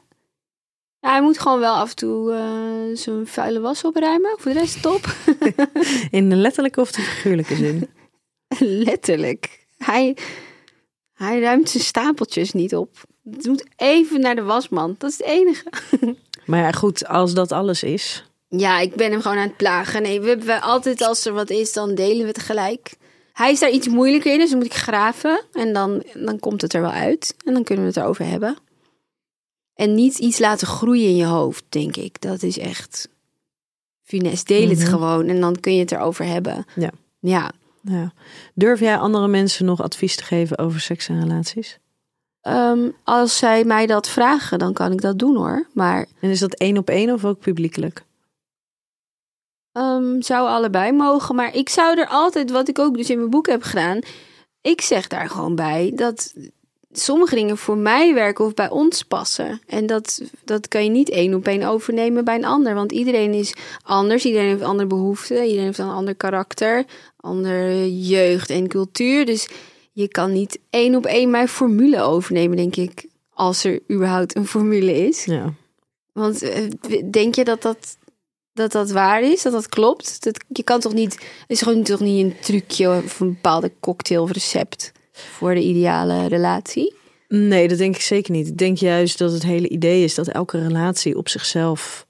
ja hij moet gewoon wel af en toe eh, zijn vuile was opruimen. Voor de rest top. In de letterlijke of de figuurlijke zin? Letterlijk. Hij, hij ruimt zijn stapeltjes niet op. Het moet even naar de wasman. Dat is het enige. Maar ja, goed, als dat alles is. Ja, ik ben hem gewoon aan het plagen. Nee, we hebben altijd als er wat is, dan delen we het gelijk. Hij is daar iets moeilijker in, dus dan moet ik graven. En dan, dan komt het er wel uit. En dan kunnen we het erover hebben. En niet iets laten groeien in je hoofd, denk ik. Dat is echt finesse. Deel het Mhm. gewoon en dan kun je het erover hebben. Ja. Ja. Ja. Durf jij andere mensen nog advies te geven over seks en relaties? Ehm, als zij mij dat vragen, dan kan ik dat doen hoor. Maar En is dat één op één of ook publiekelijk? Ehm, zou allebei mogen. Maar ik zou er altijd, wat ik ook dus in mijn boek heb gedaan. Ik zeg daar gewoon bij dat sommige dingen voor mij werken of bij ons passen. En dat, dat kan je niet één op één overnemen bij een ander. Want iedereen is anders. Iedereen heeft andere behoeften. Iedereen heeft een ander karakter. Andere jeugd en cultuur. Dus je kan niet één op één mijn formule overnemen, denk ik. Als er überhaupt een formule is. Ja. Want eh, denk je dat dat, dat dat waar is? Dat dat klopt? Dat, je kan toch niet... Het is gewoon toch niet een trucje of een bepaalde cocktail of recept voor de ideale relatie? Nee, dat denk ik zeker niet. Ik denk juist dat het hele idee is dat elke relatie op zichzelf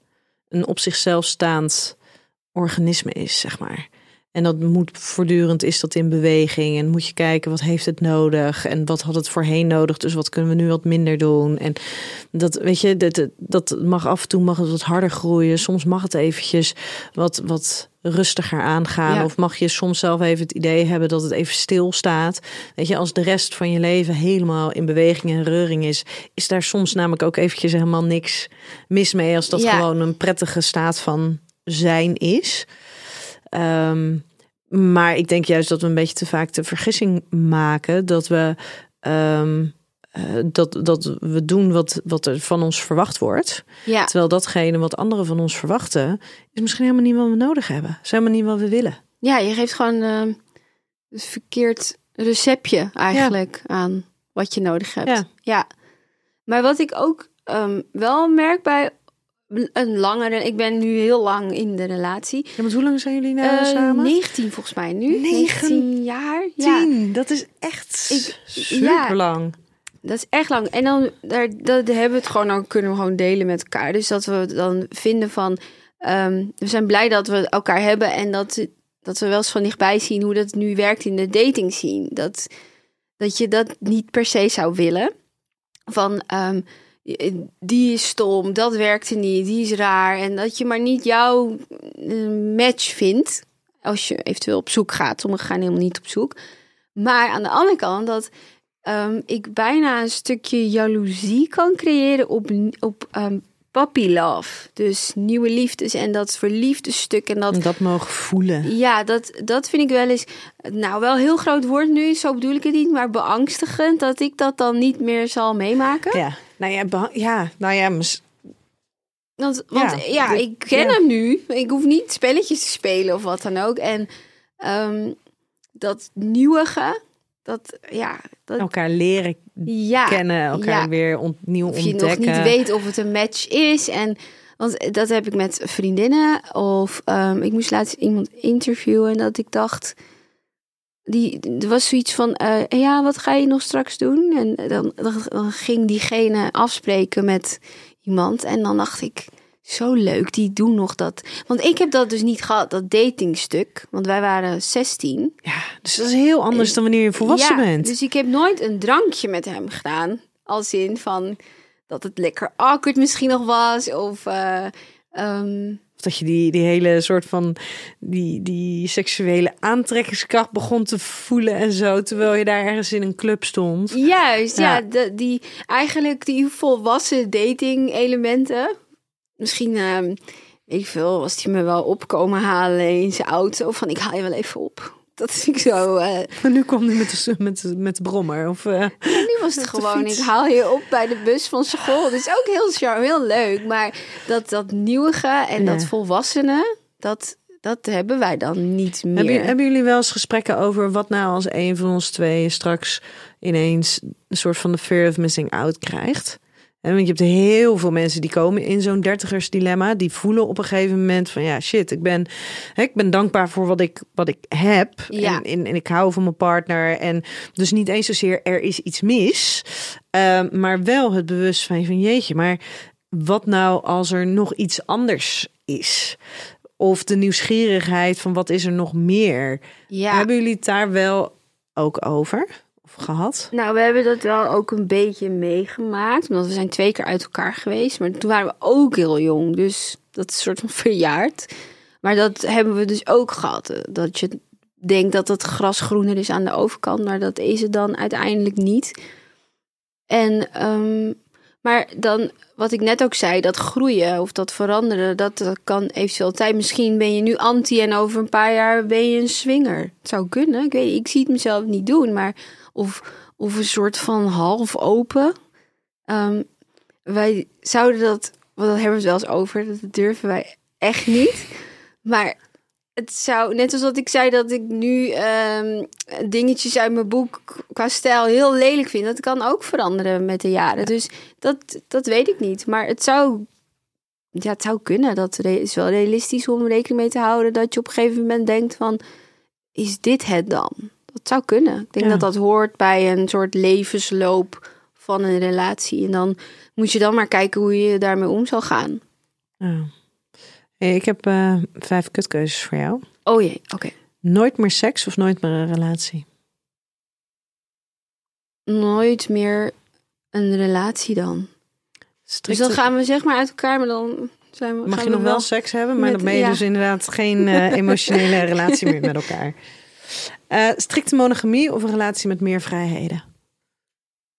een op zichzelf staand organisme is, zeg maar. En dat moet voortdurend is dat in beweging. En moet je kijken wat heeft het nodig en wat had het voorheen nodig. Dus wat kunnen we nu wat minder doen. En dat weet je, dat, dat mag af en toe mag het wat harder groeien. Soms mag het eventjes wat, wat rustiger aangaan. Ja. Of mag je soms zelf even het idee hebben dat het even stil staat. Weet je, als de rest van je leven helemaal in beweging en reuring is, is daar soms namelijk ook eventjes helemaal niks mis mee. Als dat Ja. gewoon een prettige staat van zijn is. Ehm, maar ik denk juist dat we een beetje te vaak de vergissing maken dat we, ehm, eh, dat, dat we doen wat, wat er van ons verwacht wordt. Ja, Terwijl datgene wat anderen van ons verwachten, is misschien helemaal niet wat we nodig hebben. Is helemaal niet wat we willen. ja je geeft gewoon eh, een verkeerd receptje eigenlijk aan wat je nodig hebt. Ja. ja. Maar wat ik ook wel merk bij een langere... Ik ben nu heel lang in de relatie. Ja, maar hoe lang zijn jullie nou Eh, samen? 19 volgens mij nu. Negen- 19 jaar. Ja, Tien. Dat is echt Ik- super lang. dat is echt lang. En dan daar, dat hebben we het gewoon, dan kunnen we gewoon delen met elkaar. Dus dat we dan vinden van, ehm, we zijn blij dat we elkaar hebben en dat, dat we wel eens van dichtbij zien hoe dat nu werkt in de dating scene. Dat, dat je dat niet per se zou willen. Van, ehm, die is stom, dat werkte niet, die is raar. En dat je maar niet jouw eh, match vindt. Als je eventueel op zoek gaat. Sommigen gaan helemaal niet op zoek. Maar aan de andere kant dat ehm, ik bijna een stukje jaloezie kan creëren op, op ehm puppy love. Dus nieuwe liefdes en dat verliefde stuk. En dat, En dat mogen voelen. ja, dat, dat vind ik wel eens, nou wel heel groot woord nu, zo bedoel ik het niet, maar beangstigend dat ik dat dan niet meer zal meemaken. Ja, nou ja, ja, nou ja, mis- Want, want Ja, ja, ik ken ja. hem nu. Ik hoef niet spelletjes te spelen of wat dan ook. En ehm, dat nieuwige, dat ja, dat, elkaar leren ja, kennen, elkaar ja. weer opnieuw of je ontdekken. nog niet weet of het een match is. En want dat heb ik met vriendinnen. Of ehm, ik moest laatst iemand interviewen en dat ik dacht. Die, er was zoiets van, eh, ja, wat ga je nog straks doen? En dan, dan, dan ging diegene afspreken met iemand. En dan dacht ik, zo leuk, die doen nog dat. Want ik heb dat dus niet gehad, dat datingstuk. Want wij waren 16. Ja, dus dat is heel anders dan wanneer je volwassen Ja, bent. Dus ik heb nooit een drankje met hem gedaan. Als in van dat het lekker awkward misschien nog was. Of eh, ehm, Of dat je die, die hele soort van die, die seksuele aantrekkingskracht begon te voelen en zo, terwijl je daar ergens in een club stond. juist, ja, Ja. de, die eigenlijk die volwassen dating elementen. Misschien, weet ik veel, was hij me wel opkomen halen in zijn auto. Van ik haal je wel even op. Dat vind ik zo. eh, Maar nu kwam hij met de, met, de- met de brommer. Of, eh, nu was het gewoon, ik haal je op bij de bus van school. Dat is ook heel charm, heel leuk. Maar dat, dat nieuwige en Ja. dat volwassene, dat, dat hebben wij dan niet meer. hebben, hebben jullie wel eens gesprekken over wat nou als een van ons tweeën straks ineens een soort van de fear of missing out krijgt? En want je hebt heel veel mensen die komen in zo'n dertigers dilemma. Die voelen op een gegeven moment van ja, shit, ik ben, hè, ik ben dankbaar voor wat ik, wat ik heb. Ja. En, en, en ik hou van mijn partner. En dus niet eens zozeer er is iets mis. Ehm, maar wel het bewustzijn van jeetje, maar wat nou als er nog iets anders is? Of de nieuwsgierigheid van wat is er nog meer? ja. Hebben jullie het daar wel ook over? Gehad? Nou, we hebben dat wel ook een beetje meegemaakt. Omdat we zijn twee keer uit elkaar geweest. Maar toen waren we ook heel jong. Dus dat is soort van verjaard. Maar dat hebben we dus ook gehad. eh, Dat je denkt dat het gras groener is aan de overkant. Maar dat is het dan uiteindelijk niet. En, ehm, maar dan, wat ik net ook zei, dat groeien of dat veranderen, dat, dat kan eventueel tijd. Misschien ben je nu anti en over een paar jaar ben je een swinger. Het zou kunnen. Ik, weet, ik zie het mezelf niet doen, maar of, of een soort van half open. Ehm, wij zouden dat, want daar hebben we het wel eens over, dat durven wij echt niet. Maar het zou, net als dat ik zei dat ik nu ehm, dingetjes uit mijn boek qua stijl heel lelijk vind. Dat kan ook veranderen met de jaren. Dus dat, dat weet ik niet. Maar het zou, ja, het zou kunnen. Dat is wel realistisch om rekening mee te houden. Dat je op een gegeven moment denkt van, is dit het dan? Dat zou kunnen. Ik denk Ja. dat dat hoort bij een soort levensloop van een relatie. En dan moet je dan maar kijken hoe je daarmee om zal gaan. Ja. Hey, ik heb eh, vijf kutkeuzes voor jou. Oh jee, oké. Nooit meer seks of nooit meer een relatie? Nooit meer een relatie dan. Dus dan gaan we zeg maar uit elkaar, maar dan zijn we. Mag je nog wel seks hebben, maar met- dan ben je ja. dus inderdaad geen eh, emotionele relatie meer met elkaar. Eh, strikte monogamie of een relatie met meer vrijheden?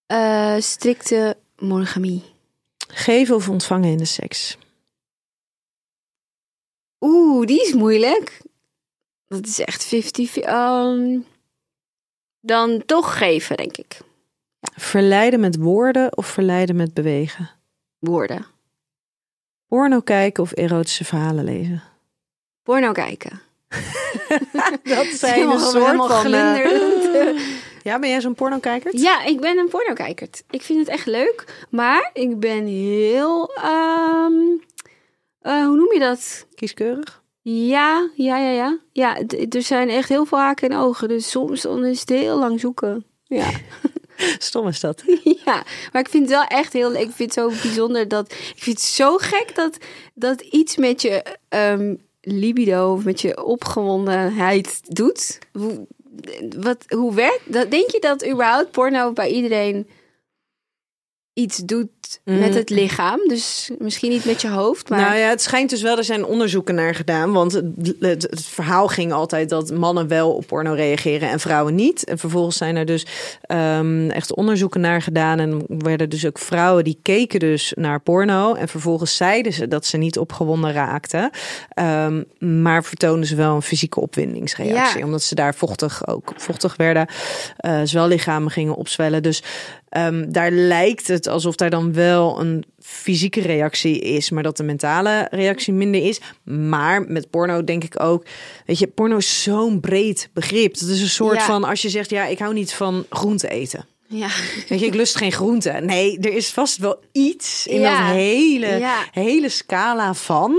Eh, strikte monogamie. Geven of ontvangen in de seks? Oeh, die is moeilijk. Dat is echt 50. ehm, dan toch geven, denk ik. Verleiden met woorden of verleiden met bewegen? Woorden. Porno kijken of erotische verhalen lezen? Porno kijken. Dat zijn een soort van... eh. Ja, ben jij zo'n pornokijker? Ja, ik ben een pornokijker. Ik vind het echt leuk. Maar ik ben heel... ehm, eh, hoe noem je dat? Kieskeurig? Ja, ja, ja, ja. Ja, er zijn echt heel veel haken en ogen. Dus soms dan is het heel lang zoeken. Ja. Stom is dat. ja, maar ik vind het wel echt heel... Ik vind het zo bijzonder dat... Ik vind het zo gek dat, dat iets met je ehm, libido... of met je opgewondenheid doet. Hoe, wat, hoe werkt dat? Denk je dat überhaupt porno bij iedereen iets doet met Mm. het lichaam? Dus misschien niet met je hoofd, maar... Nou ja, het schijnt dus wel, er zijn onderzoeken naar gedaan. Want het, het, het verhaal ging altijd dat mannen wel op porno reageren en vrouwen niet. En vervolgens zijn er dus ehm, echt onderzoeken naar gedaan. En werden dus ook vrouwen die keken dus naar porno. En vervolgens zeiden ze dat ze niet opgewonden raakten. Ehm, maar vertoonden ze wel een fysieke opwindingsreactie. Ja. Omdat ze daar vochtig ook vochtig werden. Eh zowel lichamen gingen opzwellen. Dus Ehm, daar lijkt het alsof daar dan wel een fysieke reactie is, maar dat de mentale reactie minder is. Maar met porno denk ik ook, weet je, porno is zo'n breed begrip. Het is een soort Ja. van, als je zegt, ja, ik hou niet van groente eten. Ja. Weet je, ik lust geen groente. Nee, er is vast wel iets in Ja. dat hele, Ja. hele scala van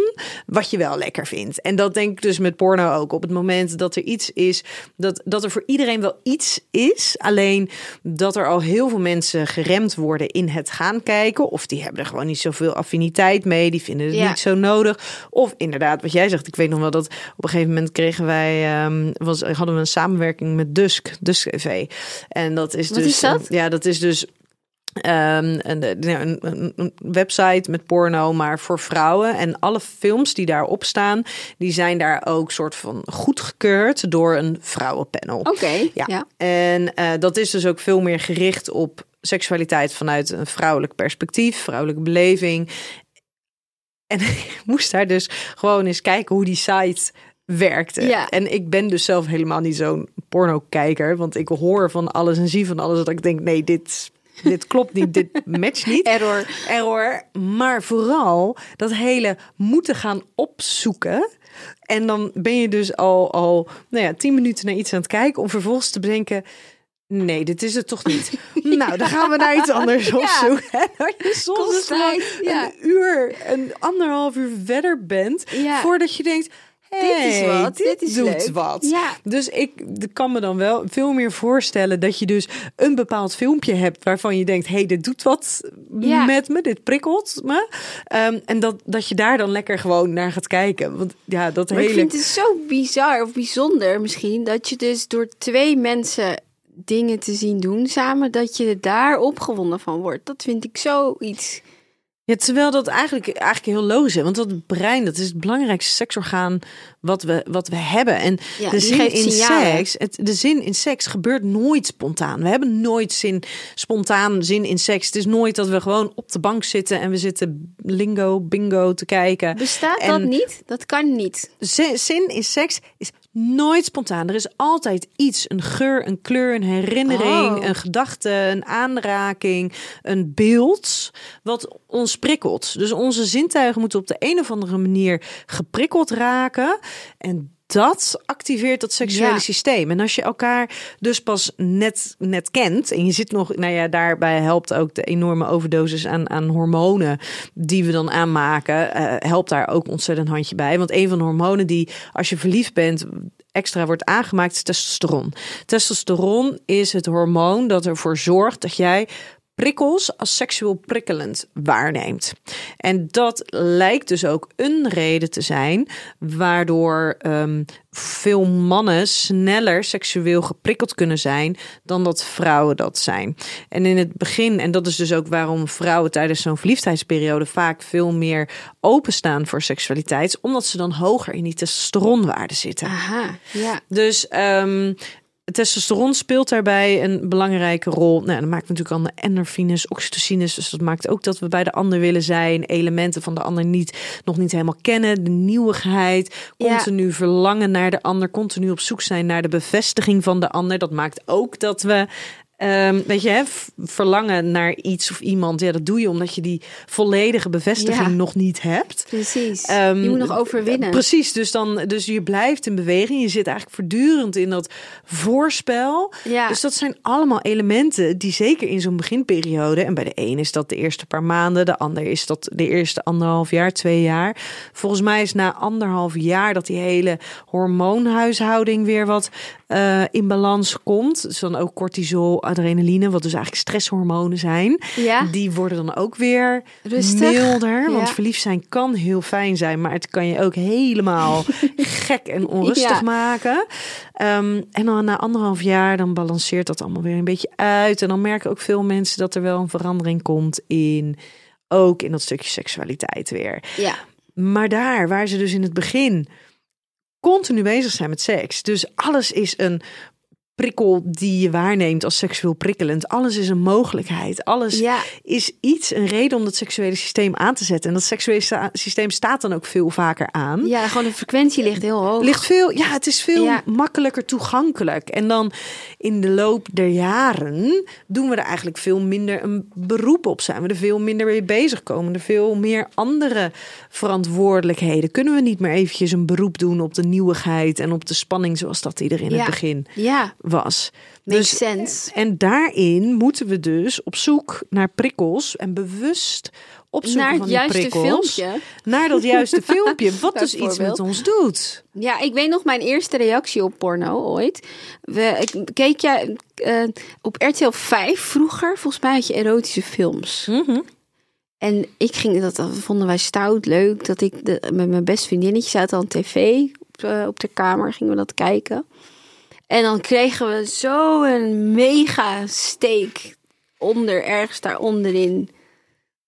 wat je wel lekker vindt. En dat denk ik dus met porno ook. Op het moment dat er iets is, dat, dat er voor iedereen wel iets is. Alleen dat er al heel veel mensen geremd worden in het gaan kijken. Of die hebben er gewoon niet zoveel affiniteit mee. Die vinden het Ja. niet zo nodig. Of inderdaad, wat jij zegt. Ik weet nog wel dat op een gegeven moment kregen wij, ehm, was, hadden we een samenwerking met Dusk, Dusk TV. En dat is Wat dus. is dat? Ja, dat is dus ehm, een, een, website met porno, maar voor vrouwen. En alle films die daarop staan, die zijn daar ook soort van goedgekeurd door een vrouwenpanel. Oké, Ja. ja. En eh, dat is dus ook veel meer gericht op seksualiteit vanuit een vrouwelijk perspectief, vrouwelijke beleving. En ik moest daar dus gewoon eens kijken hoe die site werkte. Ja. En ik ben dus zelf helemaal niet zo'n porno-kijker, want ik hoor van alles en zie van alles dat ik denk, nee, dit, dit klopt niet, dit matcht niet. Error. Error. Maar vooral dat hele moeten gaan opzoeken. En dan ben je dus al, al nou ja, tien minuten naar iets aan het kijken om vervolgens te bedenken. Nee, dit is het toch niet. Nou, dan gaan we naar iets anders opzoeken. En dat je soms dus gewoon tijd, ja. een uur, een anderhalf uur verder bent. Voordat je denkt, Dit is wat, dit is doet leuk. wat. Ja. Dus ik kan me dan wel veel meer voorstellen dat je dus een bepaald filmpje hebt waarvan je denkt, hey, dit doet wat Ja. met me, dit prikkelt me. Ehm, en dat, dat je daar dan lekker gewoon naar gaat kijken. Want ja, dat Maar hele... ik vind het zo bizar of bijzonder misschien dat je dus door twee mensen dingen te zien doen samen, dat je daar opgewonden van wordt. Dat vind ik zoiets. Ja, terwijl dat eigenlijk, eigenlijk heel logisch is. Want dat brein, dat is het belangrijkste seksorgaan wat we, wat we hebben. En Ja, de zin in signalen. seks, het, de zin in seks gebeurt nooit spontaan. We hebben nooit zin, spontaan zin in seks. Het is nooit dat we gewoon op de bank zitten en we zitten lingo, bingo te kijken. Bestaat dat niet? Dat kan niet. Zin zin in seks is nooit spontaan. Er is altijd iets, een geur, een kleur, een herinnering, Oh. een gedachte, een aanraking, een beeld wat ons prikkelt. Dus onze zintuigen moeten op de een of andere manier geprikkeld raken en dat activeert dat seksuele Ja. systeem. En als je elkaar dus pas net, net kent en je zit nog, nou ja, daarbij helpt ook de enorme overdosis aan, aan hormonen die we dan aanmaken, eh, helpt daar ook ontzettend handje bij. Want een van de hormonen die, als je verliefd bent, extra wordt aangemaakt, is testosteron. Testosteron is het hormoon dat ervoor zorgt dat jij prikkels als seksueel prikkelend waarneemt. En dat lijkt dus ook een reden te zijn waardoor ehm, veel mannen sneller seksueel geprikkeld kunnen zijn dan dat vrouwen dat zijn. En in het begin, en dat is dus ook waarom vrouwen tijdens zo'n verliefdheidsperiode vaak veel meer openstaan voor seksualiteit, omdat ze dan hoger in die testosteronwaarde zitten. Aha, ja. Dus ehm, testosteron speelt daarbij een belangrijke rol. Nou, dat maakt natuurlijk al de endorfines, oxytocines. Dus dat maakt ook dat we bij de ander willen zijn. Elementen van de ander niet, nog niet helemaal kennen. De nieuwigheid, Ja. continu verlangen naar de ander. Continu op zoek zijn naar de bevestiging van de ander. Dat maakt ook dat we Ehm, weet je, hè, verlangen naar iets of iemand, ja, dat doe je omdat je die volledige bevestiging Ja. nog niet hebt. Precies. Ehm, je moet nog overwinnen. Precies, dus, dan, dus je blijft in beweging. Je zit eigenlijk voortdurend in dat voorspel. Ja. Dus dat zijn allemaal elementen die zeker in zo'n beginperiode... en bij de een is dat de eerste paar maanden... de ander is dat de eerste anderhalf jaar, twee jaar. Volgens mij is na anderhalf jaar dat die hele hormoonhuishouding weer wat eh, in balans komt. Dus dan ook cortisol, adrenaline, wat dus eigenlijk stresshormonen zijn. Ja. Die worden dan ook weer Rustig. milder. Want Ja. verliefd zijn kan heel fijn zijn, maar het kan je ook helemaal gek en onrustig Ja. maken. Ehm, en dan na anderhalf jaar, dan balanceert dat allemaal weer een beetje uit. En dan merken ook veel mensen dat er wel een verandering komt in ook in dat stukje seksualiteit weer. ja. Maar daar, waar ze dus in het begin continu bezig zijn met seks. Dus alles is een prikkel die je waarneemt als seksueel prikkelend. Alles is een mogelijkheid. Alles Ja. is iets, een reden om dat seksuele systeem aan te zetten. En dat seksuele systeem staat dan ook veel vaker aan. ja, gewoon de frequentie ligt heel hoog. Ligt veel, ja, het is veel Ja. makkelijker toegankelijk. En dan in de loop der jaren doen we er eigenlijk veel minder een beroep op. Zijn we er veel minder mee bezig komen. Er veel meer andere verantwoordelijkheden. Kunnen we niet meer eventjes een beroep doen op de nieuwigheid en op de spanning zoals dat er in Ja. het begin Ja, was. makes Dus- sense. En daarin moeten we dus op zoek naar prikkels en bewust opzoeken Naar van het juiste prikkels. filmpje. Naar dat juiste filmpje, wat dus iets met ons doet. Ja, ik weet nog mijn eerste reactie op porno ooit. We, ik keek ja, eh, op RTL 5 vroeger. Volgens mij had je erotische films. En ik ging dat, dat vonden wij stout leuk. Dat ik de, met mijn beste vriendinnetje zaten aan tv op, eh, op de kamer. Gingen we dat kijken. En dan kregen we zo een mega steek onder, ergens daar onderin.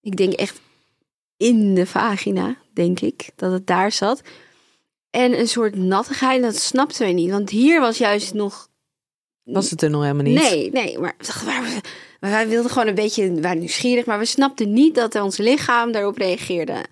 Ik denk echt in de vagina, denk ik, dat het daar zat. En een soort nattigheid, dat snapten wij niet. Want hier was juist nog... Was het er nog helemaal niet? Nee, nee, maar we dachten, waar- maar wij wilden gewoon een beetje, we waren nieuwsgierig, maar we snapten niet dat ons lichaam daarop reageerde.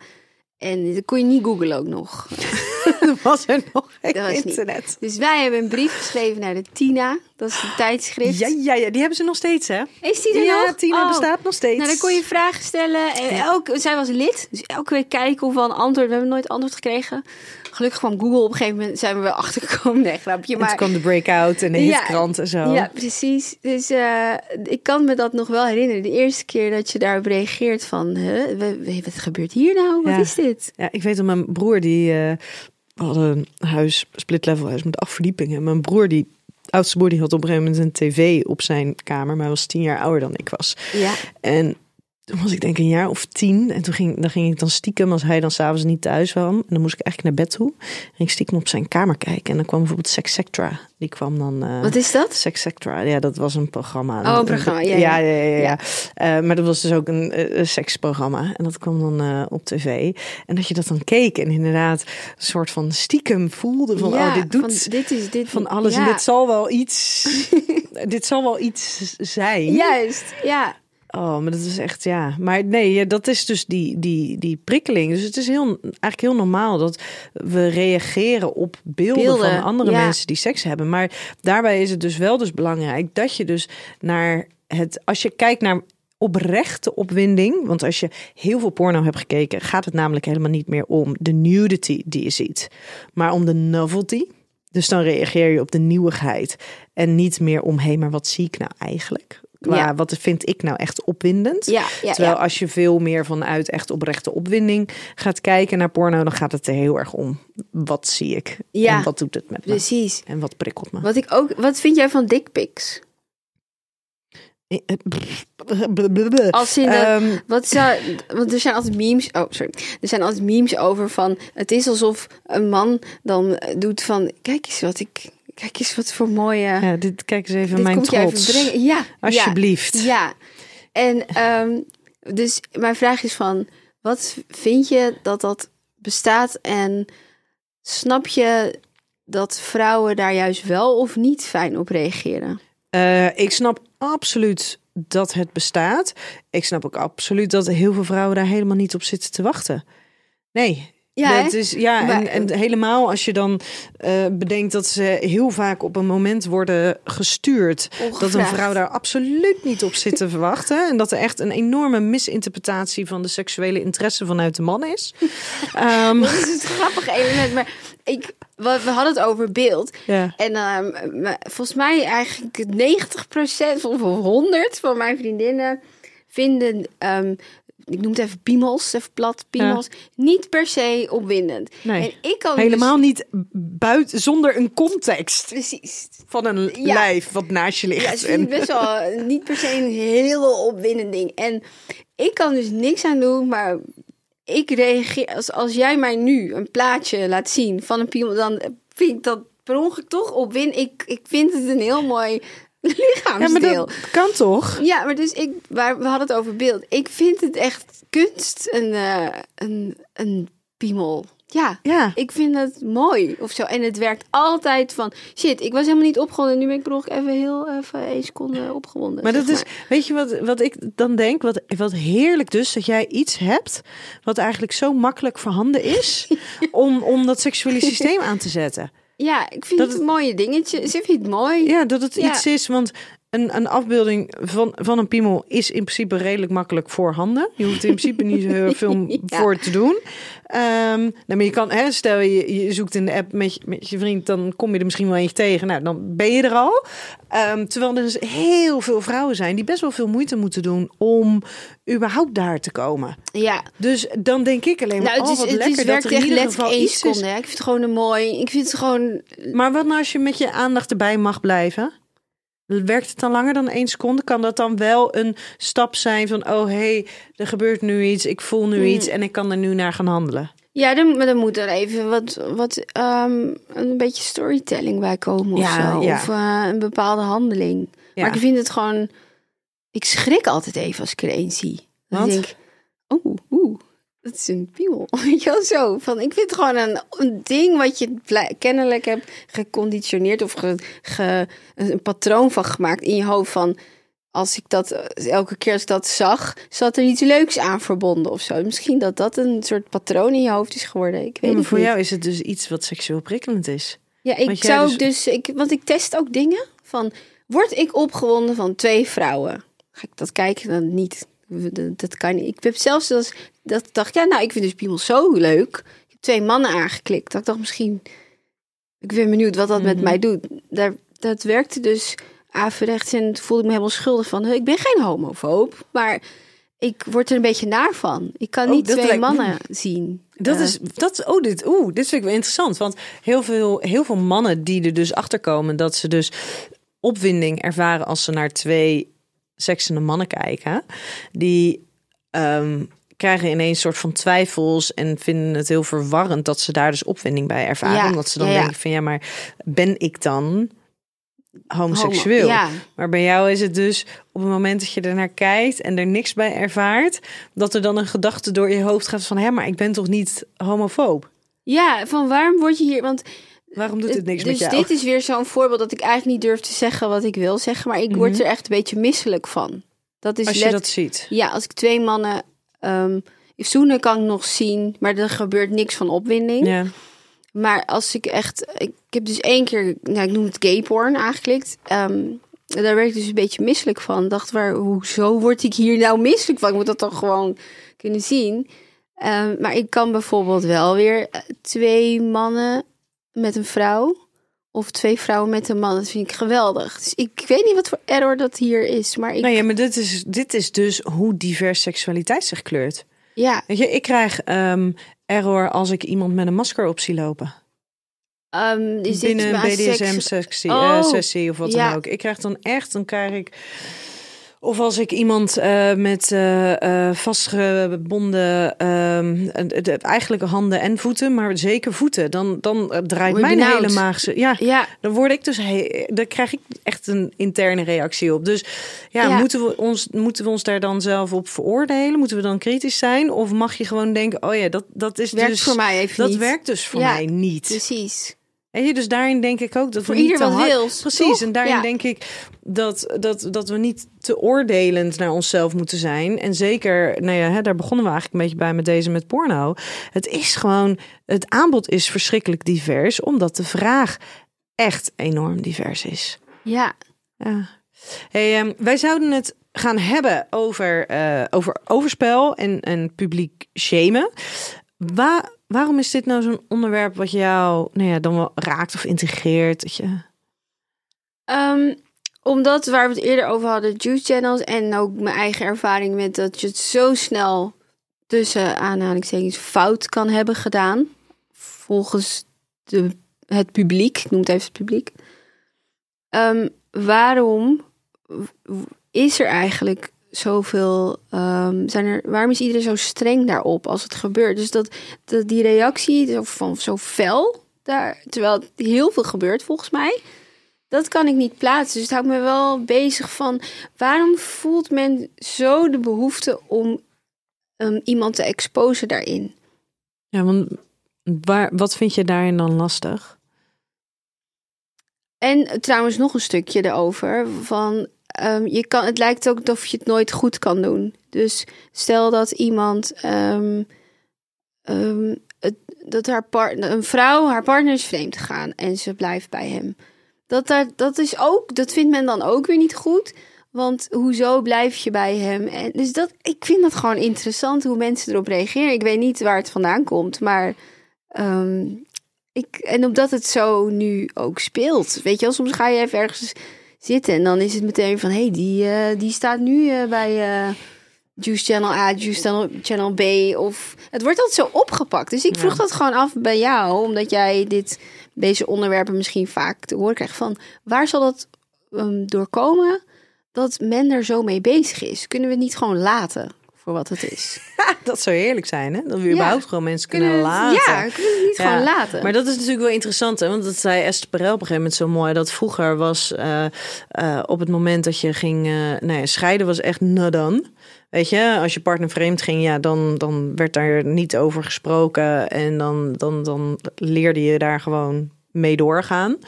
En dat kon je niet googlen ook nog. was er nog geen was niet. internet. Dus wij hebben een brief geschreven naar de Tina, dat is een tijdschrift. Ja, ja, ja, die hebben ze nog steeds, hè? Is die er ja, nog? Tina Oh. bestaat nog steeds. Nou, dan kon je vragen stellen. En elke, zij was lid, dus elke week kijken of we een antwoord. We hebben nooit antwoord gekregen. Gelukkig kwam Google op een gegeven moment, zijn we wel achtergekomen. Nee, grapje. En toen Maar kwam de breakout en de Ja, hitkrant en zo. Ja, precies. Dus eh, ik kan me dat nog wel herinneren. De eerste keer dat je daarop reageert van... Huh, wat gebeurt hier nou? Wat Ja. is dit? Ja, ik weet dat mijn broer die eh we hadden een huis, split level huis met acht verdiepingen. En mijn broer die oudste broer die had op een gegeven moment een tv op zijn kamer, maar hij was tien jaar ouder dan ik was. Ja, En toen was ik denk een jaar of tien. En toen ging, dan ging ik dan stiekem, als hij dan s'avonds niet thuis kwam. En dan moest ik eigenlijk naar bed toe. Ging ik stiekem op zijn kamer kijken. En dan kwam bijvoorbeeld Sex Sectra. Die kwam dan... eh, wat is dat? Sex Sectra, ja, dat was een programma. Oh, een programma, ja, ja. ja. ja, ja, ja, Ja. Eh, maar dat was dus ook een, eh, seksprogramma. En dat kwam dan op tv. En dat je dat dan keek en inderdaad een soort van stiekem voelde van... ja, oh, dit doet van, dit is dit. van alles. En dit zal wel iets... dit zal wel iets zijn. Juist, ja. Oh, maar dat is echt, ja. Maar nee, ja, dat is dus die, die, die prikkeling. Dus het is heel, eigenlijk heel normaal dat we reageren op beelden, Beelden, van andere ja. mensen die seks hebben. Maar daarbij is het dus wel dus belangrijk dat je dus naar het, als je kijkt naar oprechte opwinding, want als je heel veel porno hebt gekeken, gaat het namelijk helemaal niet meer om de nudity die je ziet, maar om de novelty. Dus dan reageer je op de nieuwigheid en niet meer om, hé, hey, maar wat zie ik nou eigenlijk? Qua, Ja. Wat vind ik nou echt opwindend? Ja, ja, Terwijl als je veel meer vanuit echt oprechte opwinding gaat kijken naar porno, dan gaat het er heel erg om. Wat zie ik? Ja, en wat doet het met me? Precies. En wat prikkelt me? Wat ik ook, wat vind jij van dickpics? Als in, eh, Ehm, wat zou, want er zijn altijd memes, oh sorry, er zijn altijd memes over van, het is alsof een man dan doet van, kijk eens wat ik, kijk eens wat voor mooie, ja, dit, kijk eens even dit mijn trots. even brengen. Ja, Alsjeblieft. Ja, ja. En ehm, dus mijn vraag is van, wat vind je dat dat bestaat en snap je dat vrouwen daar juist wel of niet fijn op reageren? Eh, ik snap absoluut dat het bestaat. Ik snap ook absoluut dat heel veel vrouwen daar helemaal niet op zitten te wachten. Nee, Ja? Het is, ja Maar- en, en helemaal als je dan eh, bedenkt dat ze heel vaak op een moment worden gestuurd. Dat een vrouw daar absoluut niet op zit te verwachten. En dat er echt een enorme misinterpretatie van de seksuele interesse vanuit de man is. Ehm, Dat is het grappige element. Maar ik, we, we hadden het over beeld. ja. En ehm, volgens mij eigenlijk 90% of 100 van mijn vriendinnen vinden, ehm, ik noem het even piemels, even plat piemels, niet per se opwindend. Nee. En ik kan Helemaal dus, niet buiten zonder een context precies. van een Ja. lijf wat naast je ligt. Ja, best wel eh, niet per se een heel opwindend ding. En ik kan dus niks aan doen, maar ik reageer als, als jij mij nu een plaatje laat zien van een piemel, dan vind ik dat per ongeluk toch opwin. Ik, ik vind het een heel mooi ja, lichaamsdeel. maar dat kan toch? Ja, maar dus ik, waar, we hadden het over beeld. Ik vind het echt kunst, een, eh, een, een piemel. Ja, Ja. ik vind het mooi of zo. En het werkt altijd van, shit, ik was helemaal niet opgewonden. Nu ben ik ongeluk even heel even één seconde opgewonden. Maar dat is, weet je wat, wat ik dan denk? Wat, wat heerlijk dus dat jij iets hebt wat eigenlijk zo makkelijk voorhanden is om, om dat seksuele systeem aan te zetten. Ja, ik vind Dat het het- mooie dingetje. Ze vindt het mooi. Ja, dat het Ja. iets is, want een, een afbeelding van, van een piemel is in principe redelijk makkelijk voorhanden. Je hoeft in principe niet zo heel veel Ja. voor te doen. Nou, maar je kan, hè, stel je, je zoekt in de app met je, met je vriend, dan kom je er misschien wel eentje tegen. Nou, dan ben je er al. Ehm, terwijl er dus heel veel vrouwen zijn die best wel veel moeite moeten doen om überhaupt daar te komen. Ja, Dus dan denk ik alleen maar, nou, het oh, wat het lekker is, dat er in ieder geval één is. ik vind het gewoon een mooi. Ik vind het gewoon. Maar wat nou als je met je aandacht erbij mag blijven? Werkt het dan langer dan één seconde? Kan dat dan wel een stap zijn van... oh, hé, hey, er gebeurt nu iets, ik voel nu Hmm. iets... en ik kan er nu naar gaan handelen? Ja, dan, dan moet er even wat, wat ehm, een beetje storytelling bij komen of Ja, zo. ja. Of eh, een bepaalde handeling. Ja. Maar ik vind het gewoon... Ik schrik altijd even als ik er een zie. Dan Want? denk ik, oeh, dat is een piemel. Weet je wel, zo. Van, ik vind het gewoon een, een ding wat je kennelijk hebt geconditioneerd... of ge, ge- een patroon van gemaakt in je hoofd van... Als ik dat elke keer als ik dat zag, zat er iets leuks aan verbonden of zo. Misschien dat dat een soort patroon in je hoofd is geworden. Ik weet Ja, maar het voor niet. jou is het dus iets wat seksueel prikkelend is. Ja, ik Want zou dus- dus, ik, want ik test ook dingen van, word ik opgewonden van twee vrouwen? Ga ik dat kijken? Dan niet. Dat, dat kan niet. Ik heb zelfs als, dat ik dacht, ja, nou, ik vind dus piemel zo leuk. Ik heb twee mannen aangeklikt. Dat ik dacht misschien, ik ben benieuwd wat dat met Mhm. mij doet. Daar, dat werkte dus averechts en voelde ik me helemaal schuldig van, ik ben geen homofoob, maar ik word er een beetje naar van. Ik kan Oh, niet twee lijkt- mannen zien. Dat is, dat, oh, dit, oeh, dit vind ik wel interessant. Want heel veel, heel veel mannen die er dus achter komen dat ze dus opwinding ervaren als ze naar twee seksende mannen kijken, die ehm, krijgen ineens een soort van twijfels en vinden het heel verwarrend dat ze daar dus opwinding bij ervaren. Ja, Omdat ze dan ja, denken van ja, maar ben ik dan homoseksueel? homo- Maar bij jou is het dus op het moment dat je er naar kijkt en er niks bij ervaart, dat er dan een gedachte door je hoofd gaat van hé, maar ik ben toch niet homofoob? ja, van waarom word je hier, want Waarom doet het niks dus met jou? dit is weer zo'n voorbeeld dat ik eigenlijk niet durf te zeggen wat ik wil zeggen, maar ik word er echt een beetje misselijk van. Dat is Mhm. Als je dat ziet. Ja, als ik twee mannen ehm zoenen kan ik nog zien, maar er gebeurt niks van opwinding. Ja. Maar als ik echt, ik, ik heb dus één keer, nou, ik noem het gay porn aangeklikt. Ehm, daar werd ik dus een beetje misselijk van. Dacht, waar, hoezo word ik hier nou misselijk van? Ik moet dat toch gewoon kunnen zien. Ehm, maar ik kan bijvoorbeeld wel weer eh, twee mannen met een vrouw. Of twee vrouwen met een man. Dat vind ik geweldig. Dus ik, ik weet niet wat voor error dat hier is. Maar ik, ja, maar dit is, dit is dus hoe divers seksualiteit zich kleurt. ja, Weet je, ik krijg ehm, error als ik iemand met een masker op zie lopen. Binnen een seks- BDSM-sessie Oh, sessie of wat ja. dan ook. Ik krijg dan echt, dan krijg ik... Of als ik iemand eh, met eh, eh, vastgebonden, ehm, eh, de- eigenlijk handen en voeten, maar zeker voeten, dan, dan draait mijn benauwd? hele maagse. Ja, Ja, dan word ik dus, he- daar krijg ik echt een interne reactie op. Dus ja, Ja. Moeten, we ons, moeten we ons daar dan zelf op veroordelen? Moeten we dan kritisch zijn? Of mag je gewoon denken, oh ja, dat, dat is werkt dus, voor mij even dat niet. werkt dus voor Ja, mij niet. Precies. En je, dus daarin denk ik ook dat Voor we ieder wat hard- wils, Precies, toch? en daarin Ja. denk ik dat, dat, dat we niet te oordelend naar onszelf moeten zijn. En zeker, nou ja, hè, daar begonnen we eigenlijk een beetje bij met deze met porno. Het is gewoon, het aanbod is verschrikkelijk divers, omdat de vraag echt enorm divers is. Ja. Ja. Hey, ehm, wij zouden het gaan hebben over, eh, over overspel en, en publiek shamen. Wa- waarom is dit nou zo'n onderwerp wat jou nou ja, dan wel raakt of integreert? Dat je... Ehm, omdat waar we het eerder over hadden, juice channels en ook mijn eigen ervaring met dat je het zo snel tussen aanhalingstekens fout kan hebben gedaan. Volgens de, het publiek, ik noem het even het publiek. Ehm, waarom is er eigenlijk zoveel, ehm, zijn er, waarom is iedereen zo streng daarop als het gebeurt? Dus dat, dat die reactie van zo fel, daar, terwijl heel veel gebeurt volgens mij, dat kan ik niet plaatsen. Dus het houdt me wel bezig van waarom voelt men zo de behoefte om um, iemand te exposen daarin? Ja, want waar, wat vind je daarin dan lastig? En trouwens nog een stukje erover van um, je kan, het lijkt ook of je het nooit goed kan doen. Dus stel dat iemand um, het, dat haar partner, een vrouw, haar partner is vreemd gegaan en ze blijft bij hem. Dat, daar, dat is ook, dat vindt men dan ook weer niet goed. Want hoezo blijf je bij hem? En dus dat, ik vind dat gewoon interessant hoe mensen erop reageren. Ik weet niet waar het vandaan komt, maar ik, en omdat het zo nu ook speelt. Weet je soms ga je even ergens zitten en dan is het meteen van... hé, hey, die, uh, die staat nu uh, bij uh, Juice Channel A, Juice Channel, Channel B. Of, het wordt altijd zo opgepakt. Dus ik vroeg ja. dat gewoon af bij jou, omdat jij dit, deze onderwerpen misschien vaak te horen krijgt. Van, waar zal dat um, doorkomen dat men er zo mee bezig is? Kunnen we het niet gewoon laten? Voor wat het is. dat zou heerlijk zijn, hè? Dat we überhaupt gewoon mensen kunnen, kunnen laten. Ja, kunnen het niet ja. gewoon laten. Maar dat is natuurlijk wel interessant, hè? Want dat zei Esther Perel op een gegeven moment zo mooi. Dat vroeger was uh, uh, op het moment dat je ging... Uh, nou ja, scheiden was echt not done. Weet je, als je partner vreemd ging, ja, dan, dan werd daar niet over gesproken. En dan, dan, dan leerde je daar gewoon mee doorgaan.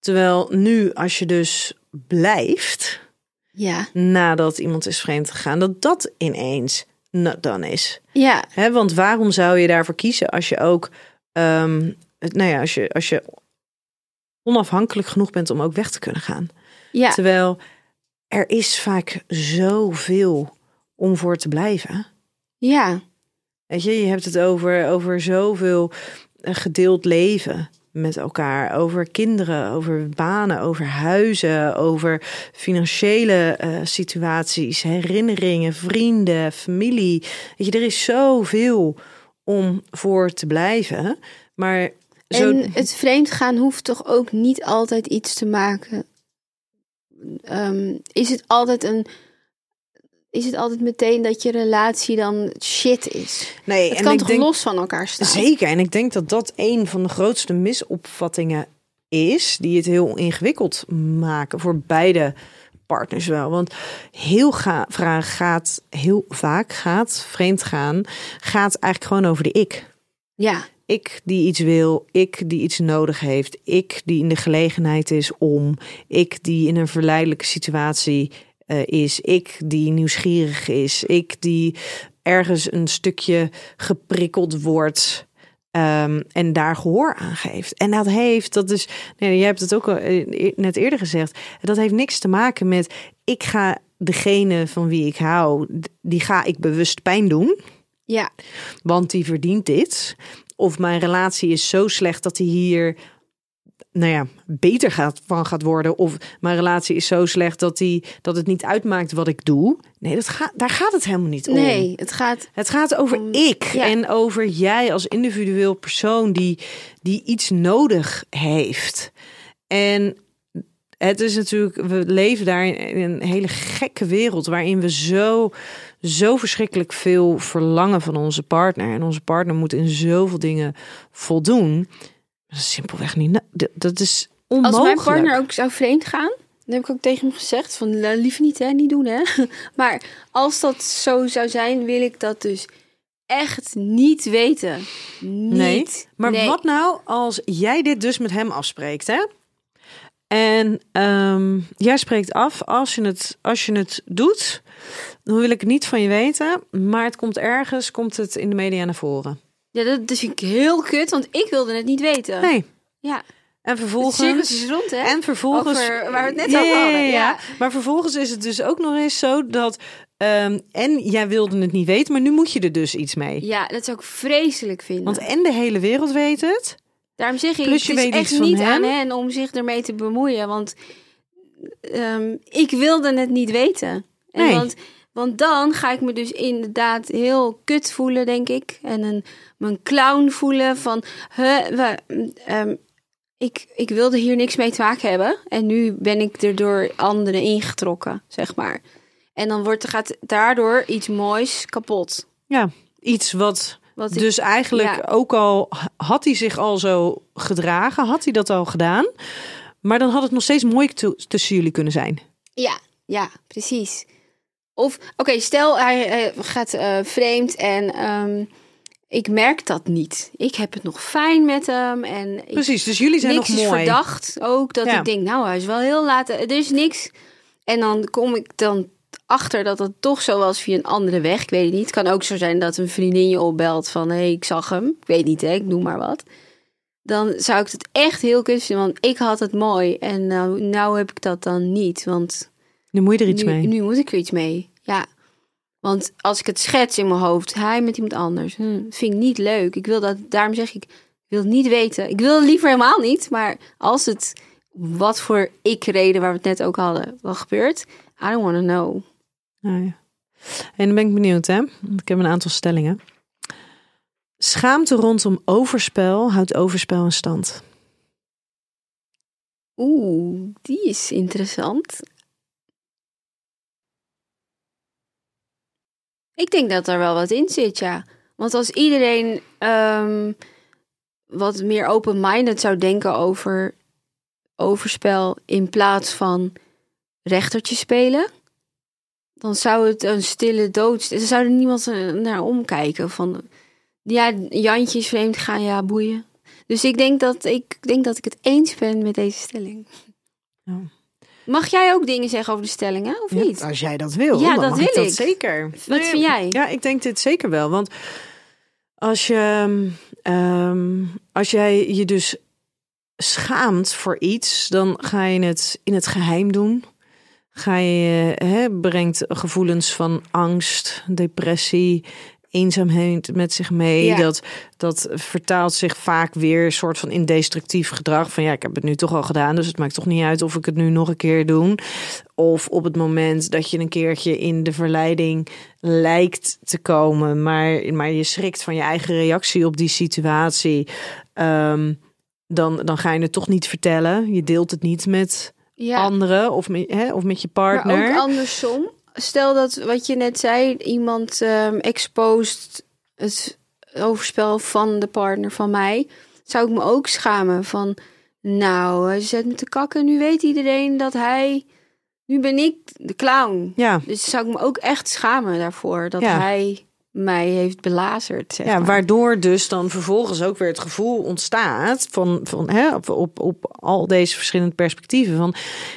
Terwijl nu, als je dus blijft... Ja. Nadat iemand is vreemd gegaan, dat dat ineens done is. Ja. He, want waarom zou je daarvoor kiezen als je ook, um, nou ja, als je, als je onafhankelijk genoeg bent om ook weg te kunnen gaan? Ja. Terwijl er is vaak zoveel om voor te blijven. Ja. Weet je, je hebt het over, over zoveel eh, gedeeld leven met elkaar. Over kinderen, over banen, over huizen, over financiële uh, situaties, herinneringen, vrienden, familie. Weet je, er is zoveel om voor te blijven. Maar zo... En het vreemdgaan hoeft toch ook niet altijd iets te maken. Um, is het altijd een is het altijd meteen dat je relatie dan shit is. Nee, het en kan ik toch denk, los van elkaar staan? Zeker, en ik denk dat dat een van de grootste misopvattingen is... die het heel ingewikkeld maken voor beide partners wel. Want heel ga, vraag gaat, heel vaak gaat vreemd gaan... gaat eigenlijk gewoon over de ik. Ja. Ik die iets wil, ik die iets nodig heeft... ik die in de gelegenheid is om... ik die in een verleidelijke situatie uh, is. Ik die nieuwsgierig is. Ik die ergens een stukje geprikkeld wordt. Um, en daar gehoor aan geeft. En dat heeft, dat is, nee, je hebt het ook al net eerder gezegd. Dat heeft niks te maken met ik ga degene van wie ik hou, die ga ik bewust pijn doen. Ja. Want die verdient dit. Of mijn relatie is zo slecht dat hij hier nou ja, beter gaat, van gaat worden. Of mijn relatie is zo slecht dat, die, dat het niet uitmaakt wat ik doe. Nee, dat gaat, daar gaat het helemaal niet om. Nee, het gaat... Het gaat over om, ik ja. en over jij als individueel persoon die, die iets nodig heeft. En het is natuurlijk, we leven daar in een hele gekke wereld waarin we zo, zo verschrikkelijk veel verlangen van onze partner. En onze partner moet in zoveel dingen voldoen. Dat is simpelweg niet. Dat is onmogelijk. Als mijn partner ook zou vreemd gaan, dan heb ik ook tegen hem gezegd van liever niet hè, niet doen hè. Maar als dat zo zou zijn, wil ik dat dus echt niet weten. Niet. Nee. Maar Nee. wat nou als jij dit dus met hem afspreekt, hè? En ehm, jij spreekt af, als je, het, als je het doet, dan wil ik het niet van je weten. Maar het komt ergens, komt het in de media naar voren. Ja, dat, dat vind ik heel kut, want ik wilde het niet weten. Nee. Ja, En vervolgens... is rond, hè? En vervolgens... Over waar we het net over hadden, ja. Maar vervolgens is het dus ook nog eens zo dat... ehm, en jij wilde het niet weten, maar nu moet je er dus iets mee. Ja, dat zou ik vreselijk vinden. Want en de hele wereld weet het. Daarom zeg ik, Plus je het is weet echt van niet hem. aan hen om zich ermee te bemoeien. Want ehm, ik wilde het niet weten. En Nee. want, want dan ga ik me dus inderdaad heel kut voelen, denk ik. En een, mijn clown voelen van... Huh, we, ehm, ik, ik wilde hier niks mee te maken hebben. En nu ben ik er door anderen ingetrokken, zeg maar. En dan wordt, gaat daardoor iets moois kapot. Ja, iets wat... Wat ik- Dus eigenlijk ja. ook al had hij zich al zo gedragen, had hij dat al gedaan. Maar dan had het nog steeds mooi tussen jullie kunnen zijn. Ja, ja, precies. Of, oké, stel hij gaat eh, vreemd en ehm, ik merk dat niet. Ik heb het nog fijn met hem en ik, Precies, dus jullie zijn niks nog is mooi. verdacht. Ook dat Ja. ik denk, nou, hij is wel heel laat. Er is niks. En dan kom ik dan achter dat het toch zo was via een andere weg. Ik weet het niet. Het kan ook zo zijn dat een vriendin je opbelt van, hé, hey, ik zag hem. Ik weet niet, hè, ik noem maar wat. Dan zou ik het echt heel kut vinden, want ik had het mooi. En nou, nou heb ik dat dan niet, want Nu moet je er iets nu, mee. nu moet ik er iets mee. Ja. Want als ik het schets in mijn hoofd, hij met iemand anders, hm, vind ik niet leuk. Ik wil dat, daarom zeg ik, ik wil het niet weten. Ik wil het liever helemaal niet, maar als het, wat voor ik-reden waar we het net ook hadden, wel gebeurt, I don't want to know. Nou ja. En dan ben ik benieuwd, hè? Want ik heb een aantal stellingen. Schaamte rondom overspel houdt overspel in stand. Oeh, die is interessant. Ik denk dat er wel wat in zit, ja. Want als iedereen ehm, wat meer open-minded zou denken over overspel in plaats van rechtertje spelen, dan zou het een stille dood. Er zou er niemand eh, naar omkijken van ja, Jantje is vreemd gaan, ja, boeien. Dus ik denk dat ik denk dat ik het eens ben met deze stelling. Ja. Mag jij ook dingen zeggen over de stellingen of niet? als jij dat wil, Ja, dan dat mag wil ik dat zeker. Wat vind jij? Ja, ik denk dit zeker wel. Want als je ehm, als jij je dus schaamt voor iets, dan ga je het in het geheim doen. Ga je, hè, brengt gevoelens van angst, depressie, eenzaamheid met zich mee. Ja. Dat, dat vertaalt zich vaak weer soort van in destructief gedrag. Van ja, ik heb het nu toch al gedaan, dus het maakt toch niet uit of ik het nu nog een keer doe. Of op het moment dat je een keertje in de verleiding lijkt te komen, maar, maar je schrikt van je eigen reactie op die situatie. ehm, dan, dan ga je het toch niet vertellen. Je deelt het niet met Ja, anderen of met, hè, of met je maar partner. ook andersom. Stel dat wat je net zei, iemand ehm exposed het overspel van de partner van mij, zou ik me ook schamen van, nou, hij zet me te kakken, nu weet iedereen dat hij, nu ben ik de clown. ja, Dus zou ik me ook echt schamen daarvoor dat Ja. hij mij heeft belazerd. Zeg ja, maar. waardoor dus dan vervolgens ook weer het gevoel ontstaat van, van hè, op, op, op al deze verschillende perspectieven. Van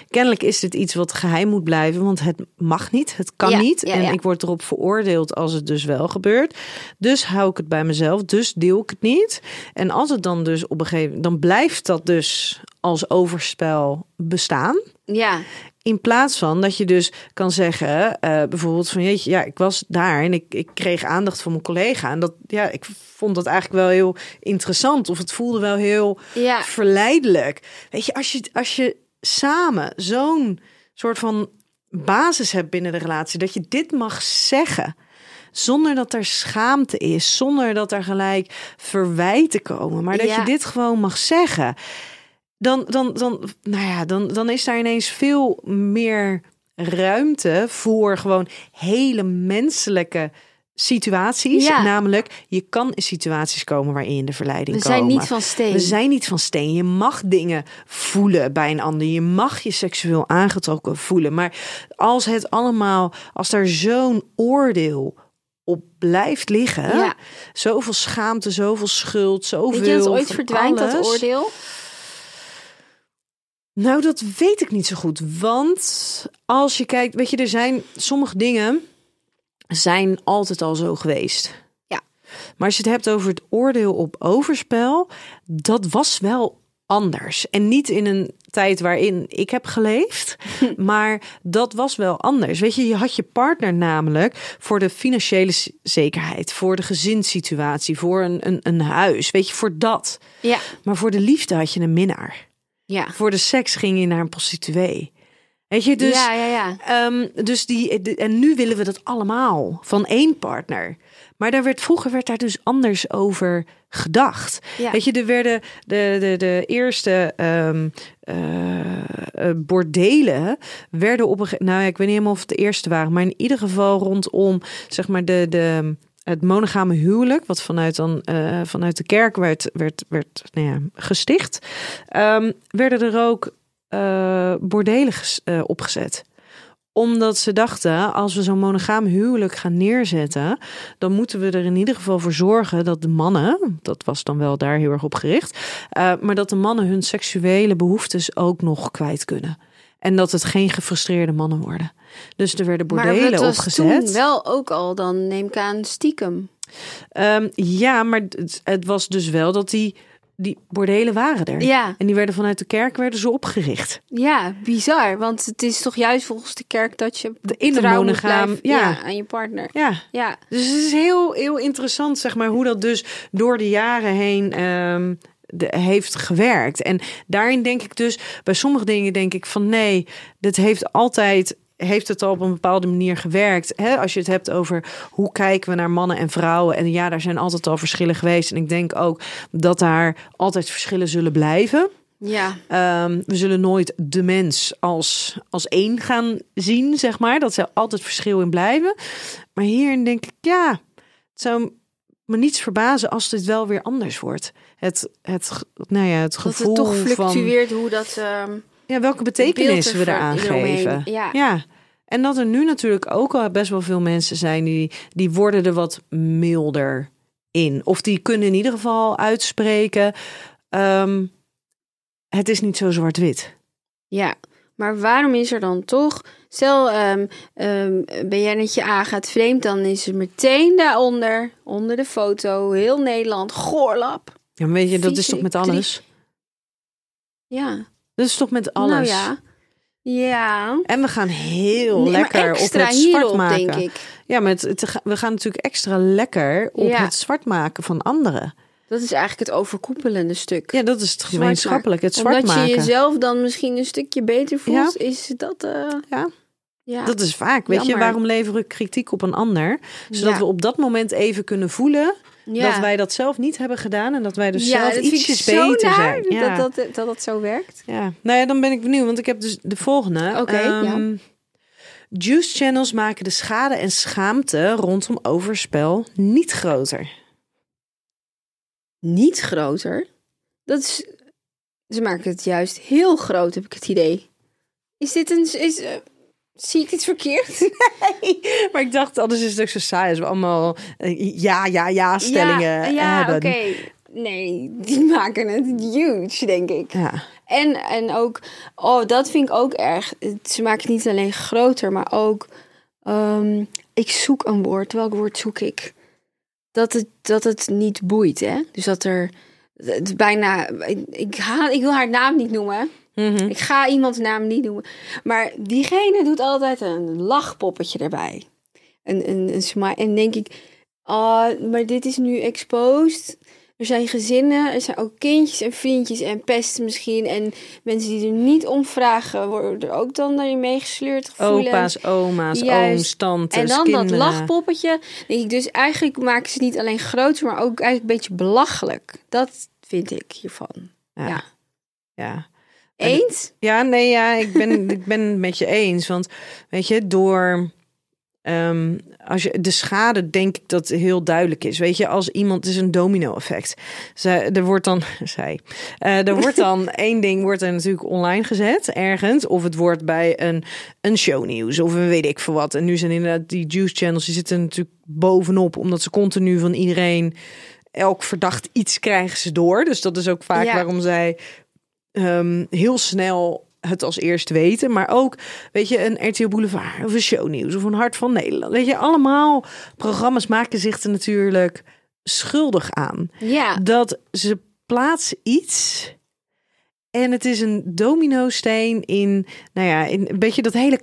kennelijk is dit iets wat geheim moet blijven, want het mag niet, het kan Ja, niet. ja, en ja. ik word erop veroordeeld als het dus wel gebeurt. Dus hou ik het bij mezelf, dus deel ik het niet. En als het dan dus op een gegeven moment, dan blijft dat dus als overspel bestaan. Ja, In plaats van dat je dus kan zeggen, eh, bijvoorbeeld van jeetje, ja, ik was daar en ik, ik kreeg aandacht van mijn collega. En dat, ja, ik vond dat eigenlijk wel heel interessant. Of het voelde wel heel ja, verleidelijk. Weet je, als je, als je samen zo'n soort van basis hebt binnen de relatie, dat je dit mag zeggen. Zonder dat er schaamte is, zonder dat er gelijk verwijten komen, maar dat Ja. je dit gewoon mag zeggen. Dan, dan, dan, nou ja, dan, dan is daar ineens veel meer ruimte voor gewoon hele menselijke situaties. Ja. Namelijk, je kan in situaties komen waarin je in de verleiding we komen. zijn niet van steen. We zijn niet van steen. Je mag dingen voelen bij een ander. Je mag je seksueel aangetrokken voelen. Maar als het allemaal, als daar zo'n oordeel op blijft liggen. Ja. Zoveel schaamte, zoveel schuld, zoveel. Weet je dat het ooit verdwijnt, dat oordeel? Nou, dat weet ik niet zo goed. Want als je kijkt, weet je, er zijn sommige dingen zijn altijd al zo geweest. Ja. Maar als je het hebt over het oordeel op overspel, dat was wel anders. En niet in een tijd waarin ik heb geleefd, maar dat was wel anders. Weet je, je had je partner namelijk voor de financiële zekerheid, voor de gezinssituatie, voor een, een, een huis, weet je, voor dat. Ja. Maar voor de liefde had je een minnaar. Ja. Voor de seks ging je naar een prostituee. Weet je, dus, ja, ja, ja. ehm, dus die, de- en nu willen we dat allemaal van één partner. Maar daar werd, vroeger werd daar dus anders over gedacht. Ja. Weet je, er werden de, de, de eerste ehm, eh, eh, bordelen werden op een nou ja, ik weet niet helemaal of het de eerste waren, maar in ieder geval rondom zeg maar de, de het monogame huwelijk, wat vanuit dan eh, vanuit de kerk werd, werd, werd nou ja, gesticht, ehm, werden er ook eh, bordelen eh, opgezet omdat ze dachten, als we zo'n monogaam huwelijk gaan neerzetten, dan moeten we er in ieder geval voor zorgen dat de mannen, dat was dan wel daar heel erg op gericht, maar dat de mannen hun seksuele behoeftes ook nog kwijt kunnen. En dat het geen gefrustreerde mannen worden. Dus er werden Maar bordelen was opgezet. toen wel ook al, dan neem ik aan, stiekem. Ehm, ja, maar het, het was dus wel dat die, die bordelen waren er. Ja. En die werden vanuit de kerk werden ze opgericht. Ja, bizar. Want het is toch juist volgens de kerk dat je in de monogaam, blijven- ja. aan je partner. Ja, Ja, Dus het is heel, heel interessant, zeg maar, hoe dat dus door de jaren heen ehm, de, heeft gewerkt. En daarin denk ik dus, bij sommige dingen denk ik van nee, dit heeft altijd. Heeft het al op een bepaalde manier gewerkt? Hè? Als je het hebt over hoe kijken we naar mannen en vrouwen. En ja, daar zijn altijd al verschillen geweest. En ik denk ook dat daar altijd verschillen zullen blijven. ja. Ehm, we zullen nooit de mens als, als één gaan zien, zeg maar. Dat zal altijd verschil in blijven. Maar hierin denk ik, ja, het zou me niets verbazen als dit wel weer anders wordt. Het, het, nou ja, het Dat gevoel het toch van fluctueert hoe dat... ehm, ja, welke betekenis we eraan geven. Ja. ja. En dat er nu natuurlijk ook al best wel veel mensen zijn die, die worden er wat milder in. Of die kunnen in ieder geval uitspreken. ehm, het is niet zo zwart-wit. Ja, maar waarom is er dan toch... Stel, ehm, ehm, ben jij net je A gaat vreemd, dan is er meteen daaronder, onder de foto, heel Nederland, goorlap. Ja, maar weet je, dat is toch met alles? Ja, Dat is toch met alles? nou ja. Ja. En we gaan heel Nee, lekker op het zwart maken. denk ik. Ja, maar het, het- we gaan natuurlijk extra lekker op Ja. het zwart maken van anderen. Dat is eigenlijk het overkoepelende stuk. Ja, dat is het gemeenschappelijk. Het zwart Omdat je maken. jezelf dan misschien een stukje beter voelt, Ja. is dat... eh, Ja. ja. Dat is vaak. Weet je, waarom leveren we kritiek op een ander? Zodat we op dat moment even kunnen voelen Ja. dat wij dat zelf niet hebben gedaan. En dat wij dus ja, zelf ietsjes beter zijn. Ja. Dat, dat, dat dat zo werkt. ja. Nou ja, dan ben ik benieuwd. Want ik heb dus de volgende. Oké, ja. Ehm, Juice channels maken de schade en schaamte rondom overspel niet groter. Niet groter. Dat is... Ze maken het juist heel groot, heb ik het idee. Is dit een... Is, eh, zie ik dit verkeerd? Maar ik dacht, anders is het ook zo saai als we allemaal eh, ja, ja, ja stellingen ja, ja hebben. oké. Nee, die maken het huge, denk ik. Ja. En, en ook, oh, dat vind ik ook erg. Het- Ze maken het niet alleen groter, maar ook, ehm, ik zoek een woord. Welk woord zoek ik? Dat het, dat het niet boeit, hè? Dus dat er, het bijna, ik, ik, haal, ik wil haar naam niet noemen. Mhm. Ik ga iemands naam niet noemen. Maar diegene doet altijd een lachpoppetje erbij. Een, een, een smile. En denk ik, ah, maar dit is nu exposed. Er zijn gezinnen, er zijn ook kindjes en vriendjes en pesten misschien. En mensen die er niet om vragen, worden er ook dan daarin meegesleurd gevoelens. Opa's, oma's, Juist. ooms, tantes, En dan kinderen. dat lachpoppetje. Denk ik dus eigenlijk maken ze het niet alleen groter, maar ook eigenlijk een beetje belachelijk. Dat vind ik hiervan. Ja. Ja. ja. Eens? Ja, nee, ja, ik ben, ik ben het met je eens. Want weet je, door Ehm, als je, de schade denk ik dat heel duidelijk is. Weet je, als iemand het is een domino-effect. Er wordt dan, zij, eh, er wordt dan één ding wordt er natuurlijk online gezet ergens, of het wordt bij een een shownieuws of een weet ik veel wat. En nu zijn inderdaad die juice channels die zitten natuurlijk bovenop, omdat ze continu van iedereen elk verdacht iets krijgen ze door. Dus dat is ook vaak Ja. waarom zij ehm, heel snel het als eerst weten. Maar ook, weet je, een RTL Boulevard of een shownieuws of een Hart van Nederland. Weet je, allemaal programma's maken zich er natuurlijk schuldig aan. Ja, Dat ze plaatsen iets en het is een domino-steen in, nou ja, in een beetje dat hele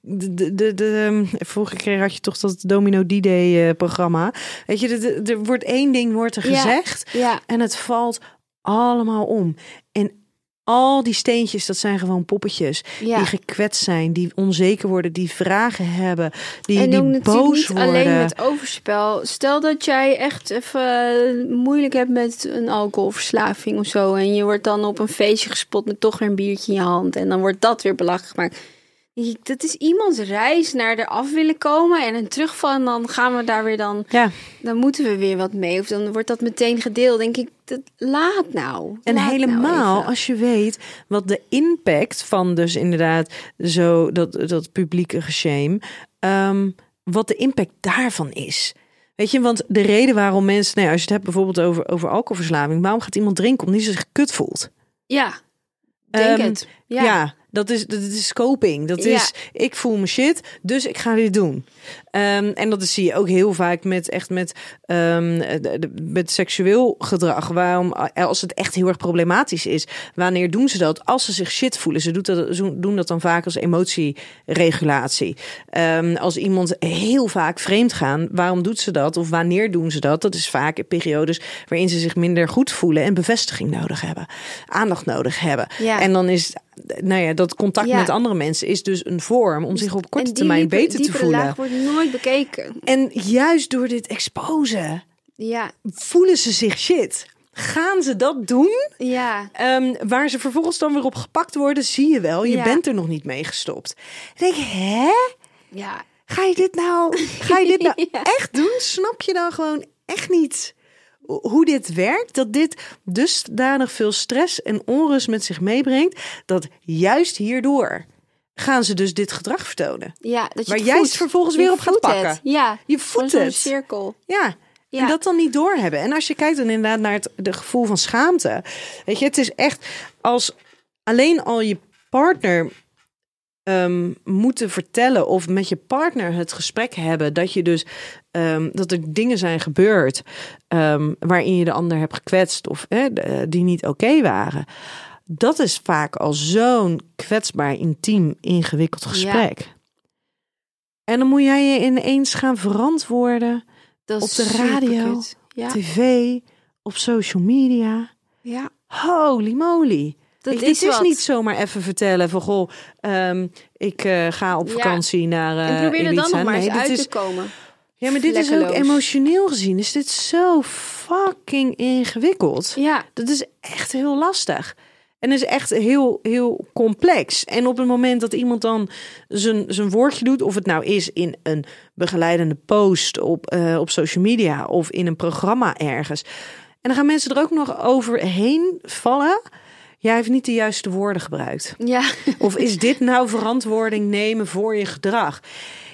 de, de, de, de- vorige keer had je toch dat Domino D-Day eh, programma. Weet je, de- de- er wordt één ding wordt er Ja. gezegd ja, en het valt allemaal om. En al die steentjes, dat zijn gewoon poppetjes ja. die gekwetst zijn, die onzeker worden, die vragen hebben, die, en die boos niet worden. alleen met overspel. Stel dat jij echt even moeilijk hebt met een alcoholverslaving of zo. En je wordt dan op een feestje gespot met toch weer een biertje in je hand. En dan wordt dat weer belachelijk gemaakt. Dat is iemands reis naar eraf willen komen en een terugval. En dan gaan we daar weer dan, Ja, dan moeten we weer wat mee. Of dan wordt dat meteen gedeeld. Denk ik, dat, laat nou. En Laat nou helemaal als je weet wat de impact van dus inderdaad zo dat, dat publieke geshame, ehm, wat de impact daarvan is. Weet je, want de reden waarom mensen, nou ja, als je het hebt bijvoorbeeld over, over alcoholverslaving, waarom gaat iemand drinken? Omdat hij zich kut voelt. Ja, denk Ehm, het. Ja, Ja. Dat, is, dat is coping. Dat Ja. is, ik voel me shit, dus ik ga dit doen. Ehm, en dat zie je ook heel vaak met echt met, ehm, de- de- met seksueel gedrag. Waarom, als het echt heel erg problematisch is, wanneer doen ze dat? Als ze zich shit voelen. Ze, doet dat, ze doen dat dan vaak als emotieregulatie. Ehm, als iemand heel vaak vreemd gaan, waarom doet ze dat? Of wanneer doen ze dat? Dat is vaak in periodes waarin ze zich minder goed voelen en bevestiging nodig hebben. Aandacht nodig hebben. Ja. En dan is, nou ja, dat contact Ja. met andere mensen is dus een vorm om zich op korte termijn beter te voelen. Nooit bekeken. En juist door dit exposen Ja, voelen ze zich shit. Gaan ze dat doen? ja. Ehm, waar ze vervolgens dan weer op gepakt worden, zie je wel. Je Ja. bent er nog niet mee gestopt. Denk hè? Ja, Ga je dit nou, ga je dit nou Ja. echt doen? Snap je dan gewoon echt niet hoe dit werkt? Dat dit dusdanig veel stress en onrust met zich meebrengt, dat juist hierdoor gaan ze dus dit gedrag vertonen. ja dat je Waar jij het vervolgens weer op gaat pakken. Het. Ja, Je voedt zo'n het. cirkel. Ja. Ja. En dat dan niet doorhebben. En als je kijkt dan inderdaad naar het de gevoel van schaamte. Weet je, het is echt als alleen al je partner ehm, moeten vertellen of met je partner het gesprek hebben dat je dus ehm, dat er dingen zijn gebeurd ehm, waarin je de ander hebt gekwetst of eh, die niet oké waren. Dat is vaak al zo'n kwetsbaar, intiem, ingewikkeld gesprek. En dan moet jij je ineens gaan verantwoorden Dat Op de radio. Ja. tv, op social media. ja, Holy moly. dat je, is niet zomaar even vertellen van goh, ehm, ik eh, ga op Ja. vakantie naar eh En probeer er dan nog maar Nee, dit uit is, te komen. ja, maar dit is ook emotioneel gezien. Is dit zo fucking ingewikkeld? Ja, Dat is echt heel lastig. En is echt heel, heel complex. En op het moment dat iemand dan zijn, zijn woordje doet, of het nou is in een begeleidende post op, eh, op social media of in een programma ergens. En dan gaan mensen er ook nog overheen vallen. Jij heeft niet de juiste woorden gebruikt. ja. Of is dit nou verantwoording nemen voor je gedrag?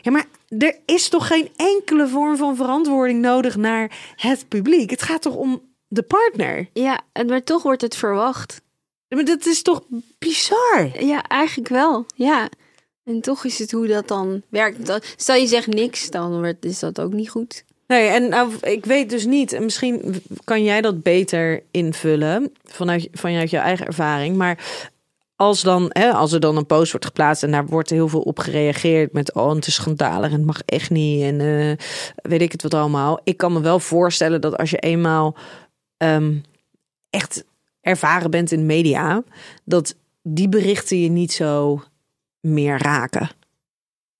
Ja, maar er is toch geen enkele vorm van verantwoording nodig naar het publiek? Het gaat toch om de partner? ja, en maar toch wordt het verwacht. Maar dat is toch bizar? Ja, eigenlijk wel. Ja. En toch is het hoe dat dan werkt. Dat- Stel je zegt niks, dan is dat ook niet goed. Nee, en nou, ik weet dus niet. En misschien kan jij dat beter invullen vanuit, vanuit je eigen ervaring. Maar als, dan, hè, als er dan een post wordt geplaatst en daar wordt heel veel op gereageerd met oh, het is schandalig en het mag echt niet en eh, weet ik het wat allemaal. Ik kan me wel voorstellen dat als je eenmaal ehm, echt ervaren bent in media, dat die berichten je niet zo meer raken.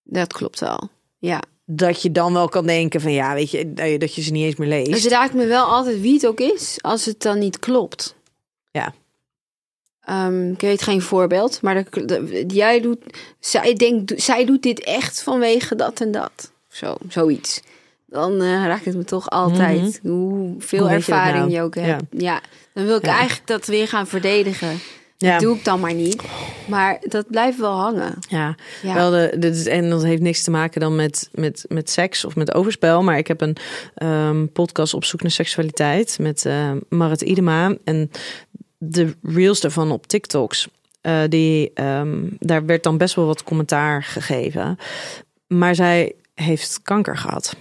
Dat klopt wel. Ja. Dat je dan wel kan denken van ja, weet je, dat je- dat ze niet eens meer leest. Het raakt me wel altijd wie het ook is, als het dan niet klopt. Ja. ehm, ik weet geen voorbeeld, maar de- jij doet, zij denkt, zij doet dit echt vanwege dat en dat. Zo, zoiets. Dan eh, raakt het me toch altijd. Hoeveel Hoe weet je dat ervaring nou? je ook hebt. Ja. Ja. dan wil ik Ja. eigenlijk dat weer gaan verdedigen. Ja. Dat doe ik dan maar niet. Maar dat blijft wel hangen. Ja, Ja. wel de, dit is, en dat heeft niks te maken dan met, met, met seks of met overspel. Maar ik heb een ehm, podcast op zoek naar seksualiteit met eh, Marit Idema. En de reels daarvan op TikToks, eh, die, ehm, daar werd dan best wel wat commentaar gegeven. Maar zij heeft kanker gehad.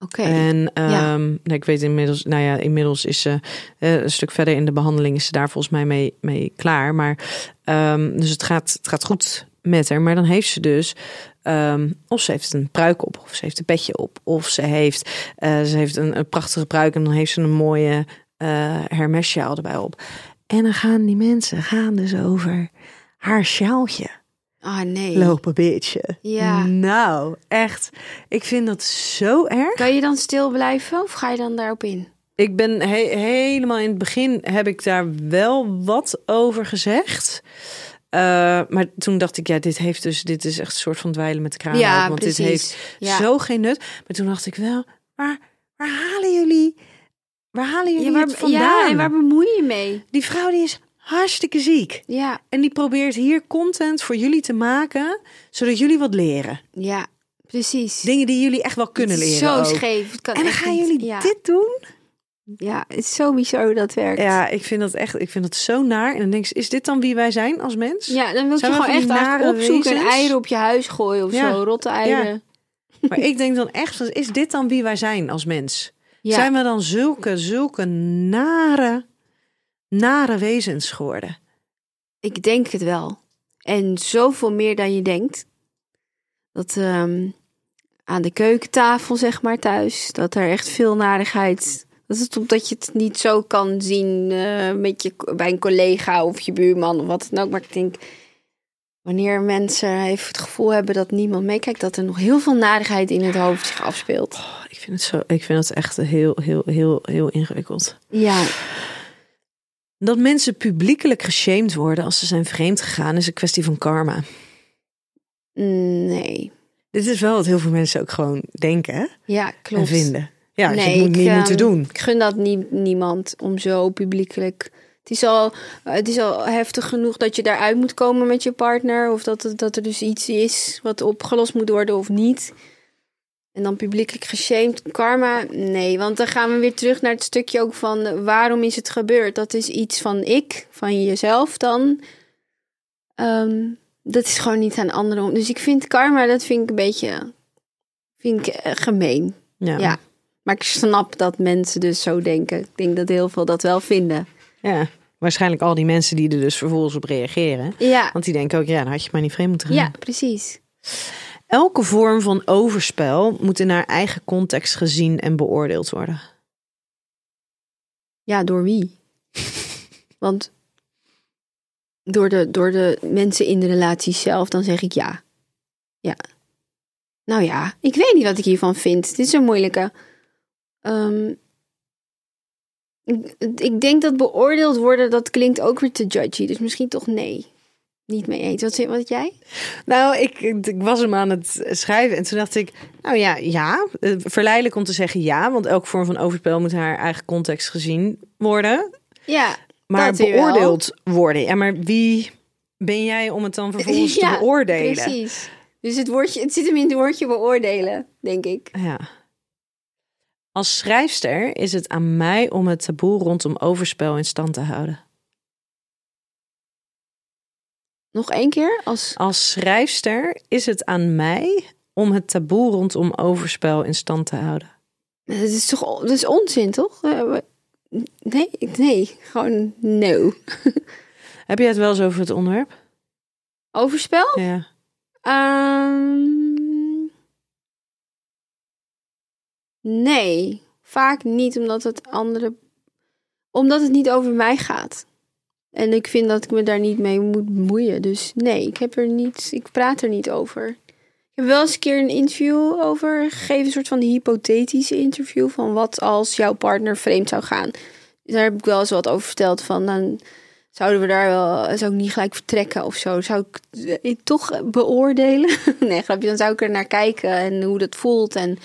Oké. En Ja. ehm, nou, ik weet inmiddels, nou ja, inmiddels is ze eh, een stuk verder in de behandeling, is ze daar volgens mij mee, mee klaar. Maar ehm, dus het gaat, het gaat goed met haar. Maar dan heeft ze dus, ehm, of ze heeft een pruik op, of ze heeft een petje op, of ze heeft, eh, ze heeft een, een prachtige pruik en dan heeft ze een mooie eh hermessjaal erbij op. En dan gaan die mensen gaan dus over haar sjaaltje Ah, nee. lopen bitchen. Ja. Nou, echt. Ik vind dat zo erg. Kan je dan stil blijven of ga je dan daarop in? Ik ben he- helemaal in het begin heb ik daar wel wat over gezegd. Eh, maar toen dacht ik, ja, dit heeft dus, dit is echt een soort van dweilen met de kraan. ja, open, want precies. dit heeft ja. zo geen nut. Maar toen dacht ik wel, waar, waar halen jullie, waar halen jullie ja, waar, het vandaan? ja, en waar bemoei je mee? Die vrouw die is hartstikke ziek. Ja, En die probeert hier content voor jullie te maken, zodat jullie wat leren. ja, precies. Dingen die jullie echt wel kunnen leren. Zo ook. scheef. Het kan En dan gaan niet. jullie ja. dit doen? Ja, het is zo bizar hoe dat werkt. Ja, ik vind dat echt, ik vind dat zo naar. En dan denk ik, is dit dan wie wij zijn als mens? Ja, dan wil je gewoon echt nare opzoeken en eieren op je huis gooien of Ja. zo. Rotte eieren. Maar ik denk dan echt, is dit dan wie wij zijn als mens? Ja. Zijn we dan zulke, zulke nare, nare wezens geworden? Ik denk het wel. En zoveel meer dan je denkt. Dat ehm, aan de keukentafel, zeg maar, thuis, dat er echt veel narigheid. Dat is omdat je het niet zo kan zien eh, met je, bij een collega of je buurman of wat dan ook. Maar ik denk, wanneer mensen even het gevoel hebben dat niemand meekijkt, dat er nog heel veel narigheid in het hoofd zich afspeelt. Oh, ik vind het zo, ik vind het echt heel, heel, heel, heel ingewikkeld. Ja, Dat mensen publiekelijk geshamed worden als ze zijn vreemd gegaan, is een kwestie van karma. nee. Dit is wel wat heel veel mensen ook gewoon denken hè? Ja, en klopt. vinden. Ja, dus Nee, het moet ik, niet ehm, moeten doen. Ik gun dat nie- niemand om zo publiekelijk. Het is, al, het is al heftig genoeg dat je daaruit moet komen met je partner. Of dat, dat er dus iets is wat opgelost moet worden of niet. En dan publiekelijk geshamed. Karma, nee. Want dan gaan we weer terug naar het stukje ook van eh, waarom is het gebeurd? Dat is iets van ik, van jezelf dan. Ehm, dat is gewoon niet aan anderen. om- Dus ik vind karma, dat vind ik een beetje vind ik, eh, gemeen. Ja. Ja. Maar ik snap dat mensen dus zo denken. Ik denk dat heel veel dat wel vinden. ja. Waarschijnlijk al die mensen die er dus vervolgens op reageren. Ja, Want die denken ook, ja, dan had je maar niet vreemd moeten gaan. ja precies. Elke vorm van overspel moet in haar eigen context gezien en beoordeeld worden. Ja, door wie? Want door de, door de mensen in de relatie zelf, dan zeg ik ja. Ja. Nou ja, ik weet niet wat ik hiervan vind. Dit is een moeilijke. Ehm, ik, ik denk dat beoordeeld worden, dat klinkt ook weer te judgy. Dus misschien toch nee. Niet mee eens. Wat, wat jij? Nou, ik, ik was hem aan het schrijven en toen dacht ik, nou ja, ja. Eh, Verleidelijk om te zeggen ja, want elke vorm van overspel moet haar eigen context gezien worden. Ja, Maar beoordeeld worden. Ja, maar wie ben jij om het dan vervolgens Ja, te beoordelen? Precies. Dus het, woordje, het zit hem in het woordje beoordelen, denk ik. Ja. Als schrijfster is het aan mij om het taboe rondom overspel in stand te houden. Nog één keer? Als... Als schrijfster is het aan mij om het taboe rondom overspel in stand te houden. Dat is toch dat is onzin, toch? Eh, Nee, nee, gewoon no. Heb jij het wel eens over het onderwerp? Overspel? Ja. Ehm, nee, vaak niet omdat het andere... Omdat het niet over mij gaat. En ik vind dat ik me daar niet mee moet bemoeien. Dus nee, ik heb er niet... Ik praat er niet over. Ik heb wel eens een keer een interview over gegeven. Een soort van hypothetische interview. Van wat als jouw partner vreemd zou gaan. Daar heb ik wel eens wat over verteld. Van dan, zouden we daar wel, zou ik niet gelijk vertrekken of zo? Zou ik eh, toch beoordelen? nee, grapje, dan zou ik er naar kijken en hoe dat voelt. En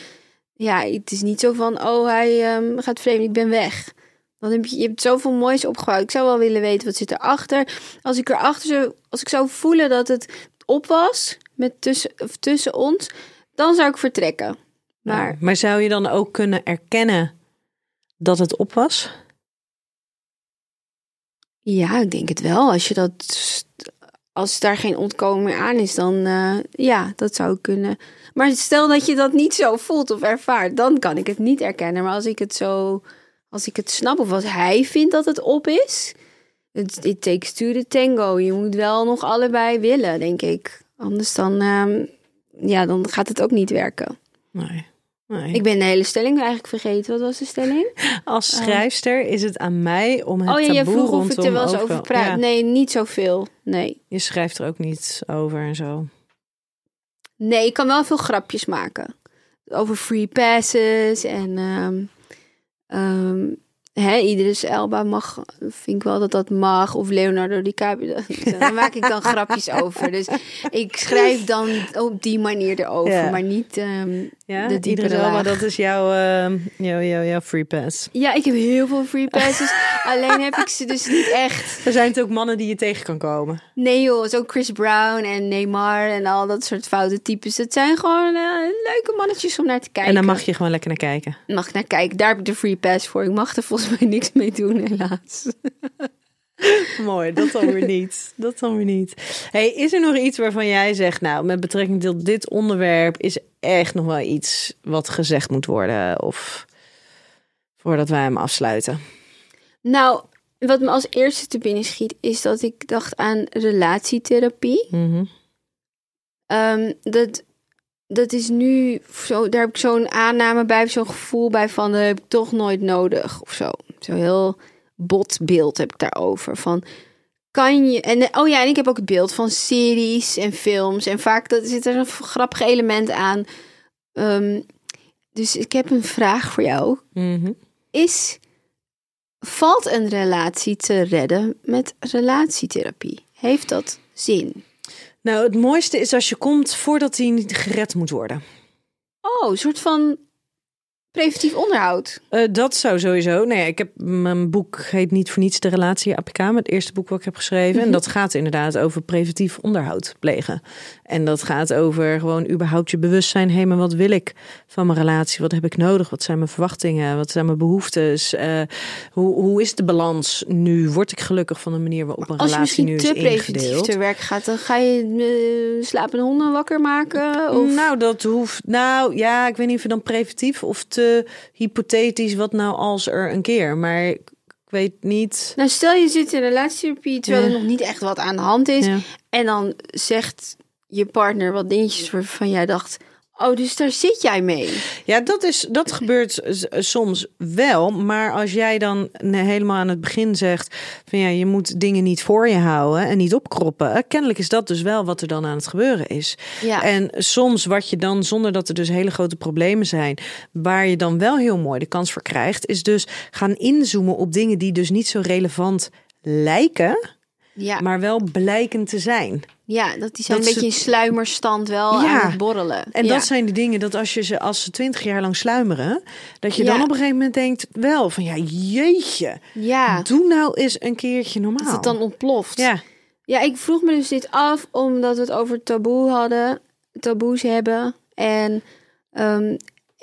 ja, het is niet zo van, oh, hij ehm, gaat vreemd, ik ben weg. Dan heb je, je hebt zoveel moois opgebouwd. Ik zou wel willen weten, wat zit erachter? Als ik erachter zou, als ik zou voelen dat het op was, met tussen, of tussen ons, dan zou ik vertrekken. Maar Ja, maar zou je dan ook kunnen erkennen dat het op was? Ja, ik denk het wel. Als je dat, als daar geen ontkomen meer aan is, dan eh, ja, dat zou kunnen. Maar stel dat je dat niet zo voelt of ervaart, dan kan ik het niet erkennen. Maar als ik het zo, als ik het snap of als hij vindt dat het op is, it, it takes two tango. Je moet wel nog allebei willen, denk ik. Anders dan, ehm, ja, dan gaat het ook niet werken. Nee. nee. Ik ben de hele stelling eigenlijk vergeten. Wat was de stelling? Als schrijfster is het aan mij om het oh ja, je vroeg of ik er wel eens over- praat. Ja, Nee, niet zoveel. Nee. je schrijft er ook niet over en zo. Nee, ik kan wel veel grapjes maken. Over free passes en ehm ehm, hè, Idris Elba mag, vind ik wel dat dat mag. Of Leonardo DiCaprio. Daar maak ik dan grapjes over. Dus ik schrijf dan op die manier erover, Ja. maar niet ehm, Ja, de diepere wel, maar laag. dat is jouw, eh, jouw, jouw, jouw free pass. Ja, ik heb heel veel free passes. alleen heb ik ze dus niet echt. Er zijn het ook mannen die je tegen kan komen. Nee joh, zo Chris Brown en Neymar en al dat soort foute types. Dat zijn gewoon eh, leuke mannetjes om naar te kijken. En dan mag je gewoon lekker naar kijken. mag ik naar kijken. Daar heb ik de free pass voor. Ik mag er volgens mij niks mee doen, helaas. Mooi, dat dan weer niet. Dat dan weer niet. Hey, is er nog iets waarvan jij zegt, nou, met betrekking tot dit onderwerp is echt nog wel iets wat gezegd moet worden? Of voordat wij hem afsluiten? Nou, wat me als eerste te binnen schiet, is dat ik dacht aan relatietherapie. Mhm. Ehm, dat, dat is nu zo, daar heb ik zo'n aanname bij, zo'n gevoel bij van, dat heb ik toch nooit nodig of zo. Zo heel bot beeld heb ik daarover. Van, kan je, en oh ja, en ik heb ook het beeld van series en films. En vaak dat, zit er een grappig element aan. Ehm, dus ik heb een vraag voor jou. Mhm. Is, valt een relatie te redden met relatietherapie? Heeft dat zin? Nou, het mooiste is als je komt voordat hij niet gered moet worden. Oh, een soort van preventief onderhoud. Eh, dat zou sowieso. Nee, ik heb mijn boek heet niet voor niets de relatie APK, het eerste boek wat ik heb geschreven. En dat gaat inderdaad over preventief onderhoud plegen. En dat gaat over gewoon überhaupt je bewustzijn. Hé, maar wat wil ik van mijn relatie? Wat heb ik nodig? Wat zijn mijn verwachtingen? Wat zijn mijn behoeftes? Eh, hoe, hoe is de balans nu? Word ik gelukkig van de manier waarop een Als je relatie nu is te preventief ingedeeld? te werk gaat, dan ga je uh, slapende honden wakker maken. Of... Nou, dat hoeft. Nou ja, ik weet niet of je dan preventief of te hypothetisch. Wat nou als er een keer. Maar ik weet niet. Nou, stel je zit in relatietherapie terwijl Ja. er nog niet echt wat aan de hand is. Ja. En dan zegt je partner wat dingetjes waarvan jij dacht... Oh, dus daar zit jij mee. Ja, dat, is, dat gebeurt soms wel. Maar als jij dan ne- helemaal aan het begin zegt: van ja, je moet dingen niet voor je houden en niet opkroppen. eh, Kennelijk is dat dus wel wat er dan aan het gebeuren is. Ja. En soms wat je dan, zonder dat er dus hele grote problemen zijn, waar je dan wel heel mooi de kans voor krijgt, is dus gaan inzoomen op dingen die dus niet zo relevant lijken, Ja, maar wel blijken te zijn. ja dat die zijn dat een ze- beetje in sluimerstand wel Ja. aan het borrelen. En ja. dat zijn de dingen dat als je ze als ze twintig jaar lang sluimeren, dat je Ja. dan op een gegeven moment denkt wel van ja jeetje, Ja, doe nou eens een keertje normaal. dat het dan ontploft. ja, Ja, ik vroeg me dus dit af omdat we het over taboe hadden, taboes hebben. En ehm,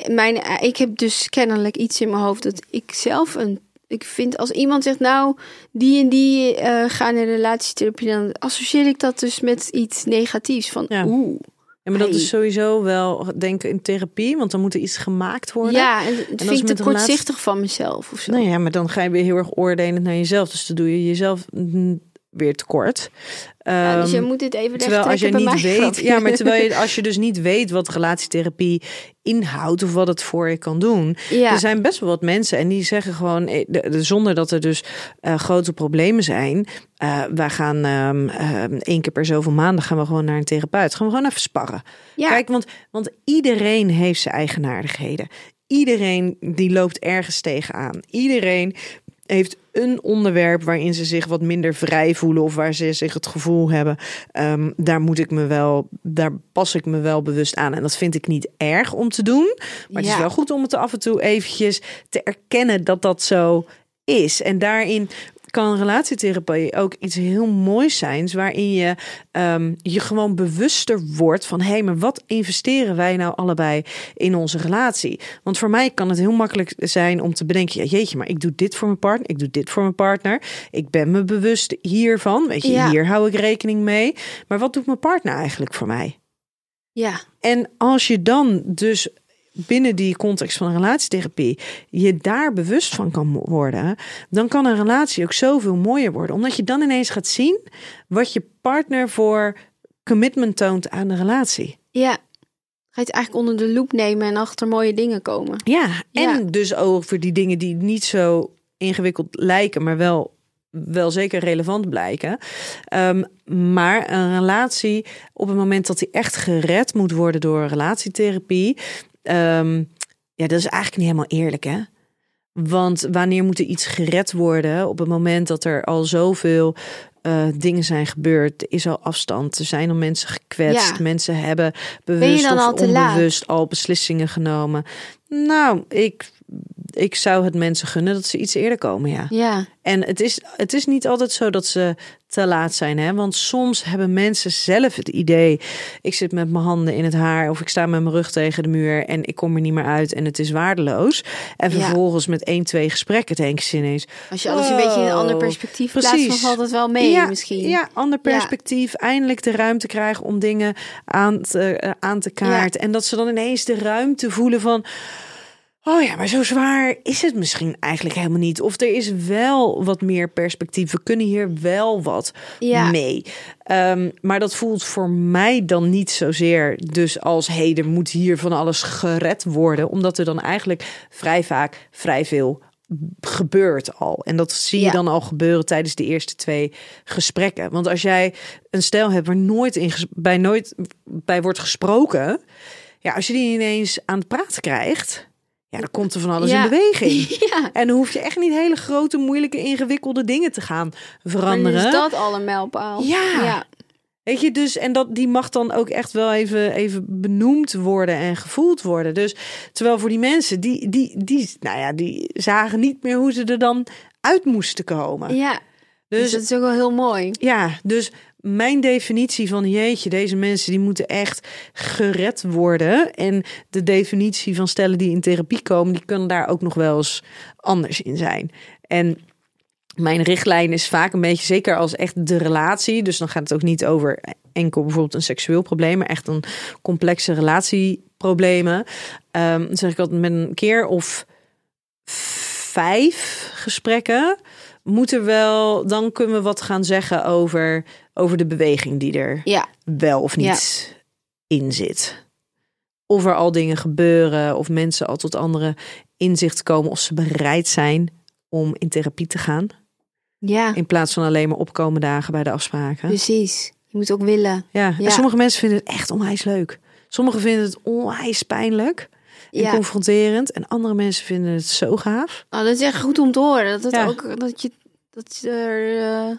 mijn, ik heb dus kennelijk iets in mijn hoofd dat ik zelf een. Ik vind als iemand zegt, nou, die en die eh, gaan in relatietherapie, dan associeer ik dat dus met iets negatiefs. Van Ja. oeh. ja, maar dat Hey. is sowieso wel denk ik in therapie, want dan moet er iets gemaakt worden. Ja, en dat vind ik te relatie- kortzichtig van mezelf of zo. Nou ja, maar dan ga je weer heel erg oordelend naar jezelf, dus dan doe je jezelf weer tekort. Ja, dus je Ehm, moet dit even Terwijl als je niet weet, grapje. ja, maar terwijl je, als je dus niet weet wat relatietherapie inhoudt of wat het voor je kan doen. Ja. Er zijn best wel wat mensen en die zeggen gewoon, eh, de- de- zonder dat er dus eh, grote problemen zijn. eh, wij gaan ehm, één keer per zoveel maanden gaan we gewoon naar een therapeut. Gaan we gewoon even sparren. Ja. Kijk, want, want iedereen heeft zijn eigenaardigheden. Iedereen die loopt ergens tegenaan. Iedereen heeft een onderwerp waarin ze zich wat minder vrij voelen of waar ze zich het gevoel hebben, ehm, daar moet ik me wel, daar pas ik me wel bewust aan. En dat vind ik niet erg om te doen, maar het is wel goed om het af en toe eventjes te erkennen dat dat zo is. En daarin kan relatietherapie ook iets heel moois zijn, waarin je ehm, je gewoon bewuster wordt van hé, hey, maar wat investeren wij nou allebei in onze relatie? Want voor mij kan het heel makkelijk zijn om te bedenken, ja jeetje, maar ik doe dit voor mijn partner, ik doe dit voor mijn partner, ik ben me bewust hiervan, weet je, Ja. hier hou ik rekening mee. Maar wat doet mijn partner eigenlijk voor mij? Ja, En als je dan dus binnen die context van een relatietherapie je daar bewust van kan worden, dan kan een relatie ook zoveel mooier worden. Omdat je dan ineens gaat zien wat je partner voor commitment toont aan de relatie. ja. Ga je het eigenlijk onder de loep nemen en achter mooie dingen komen. Ja, en Ja. dus over die dingen die niet zo ingewikkeld lijken, maar wel, wel zeker relevant blijken. Ehm, maar een relatie, op het moment dat die echt gered moet worden door relatietherapie, ehm, ja, dat is eigenlijk niet helemaal eerlijk, hè? Want wanneer moet er iets gered worden op het moment dat er al zoveel eh, dingen zijn gebeurd? Is al afstand, er zijn al mensen gekwetst, Ja. mensen hebben bewust of al te laat? onbewust al beslissingen genomen. Nou, ik, ik zou het mensen gunnen dat ze iets eerder komen, ja. Ja, En het is, het is niet altijd zo dat ze te laat zijn, hè? Want soms hebben mensen zelf het idee: ik zit met mijn handen in het haar of ik sta met mijn rug tegen de muur en ik kom er niet meer uit en het is waardeloos. En Ja. vervolgens met één, twee gesprekken denken ze ineens: als je alles een beetje in een ander perspectief plaatst, dan Precies. valt het wel mee ja, misschien. Ja, ander Ja. perspectief. Eindelijk de ruimte krijgen om dingen aan te, eh, aan te kaarten. En dat ze dan ineens de ruimte voelen van. Oh ja, maar zo zwaar is het misschien eigenlijk helemaal niet. Of er is wel wat meer perspectief. We kunnen hier wel wat Ja. mee. Ehm, maar dat voelt voor mij dan niet zozeer dus als... er moet hier van alles gered worden. Omdat er dan eigenlijk vrij vaak vrij veel gebeurt al. En dat zie je Ja. dan al gebeuren tijdens de eerste twee gesprekken. Want als jij een stijl hebt waar nooit in bij nooit bij wordt gesproken, ja, als je die ineens aan het praten krijgt, ja, dan komt er van alles Ja. in beweging. Ja, En dan hoef je echt niet hele grote, moeilijke, ingewikkelde dingen te gaan veranderen. is dat al een mijlpaal? Ja. ja. Weet je, dus en dat die mag dan ook echt wel even, even benoemd worden en gevoeld worden. Dus terwijl voor die mensen, die, die, die, nou ja, die zagen niet meer hoe ze er dan uit moesten komen. Ja, dus, Dus dat is ook wel heel mooi. ja, dus mijn definitie van jeetje, deze mensen die moeten echt gered worden. En de definitie van stellen die in therapie komen, die kunnen daar ook nog wel eens anders in zijn. En mijn richtlijn is vaak een beetje, zeker als echt de relatie. Dus dan gaat het ook niet over enkel bijvoorbeeld een seksueel probleem, maar echt een complexe relatieproblemen. Ehm zeg ik altijd met een keer of vijf gesprekken moet er wel, dan kunnen we wat gaan zeggen over, over de beweging die er Ja, wel of niet in zit. Of er al dingen gebeuren, of mensen al tot andere inzichten komen, of ze bereid zijn om in therapie te gaan. ja, In plaats van alleen maar opkomen dagen bij de afspraken. precies. Je moet ook willen. ja. en sommige mensen vinden het echt onwijs leuk. Sommigen vinden het onwijs pijnlijk en Ja, confronterend. En andere mensen vinden het zo gaaf. oh, dat is echt goed om te horen. Dat het Ja. ook dat je dat er eh,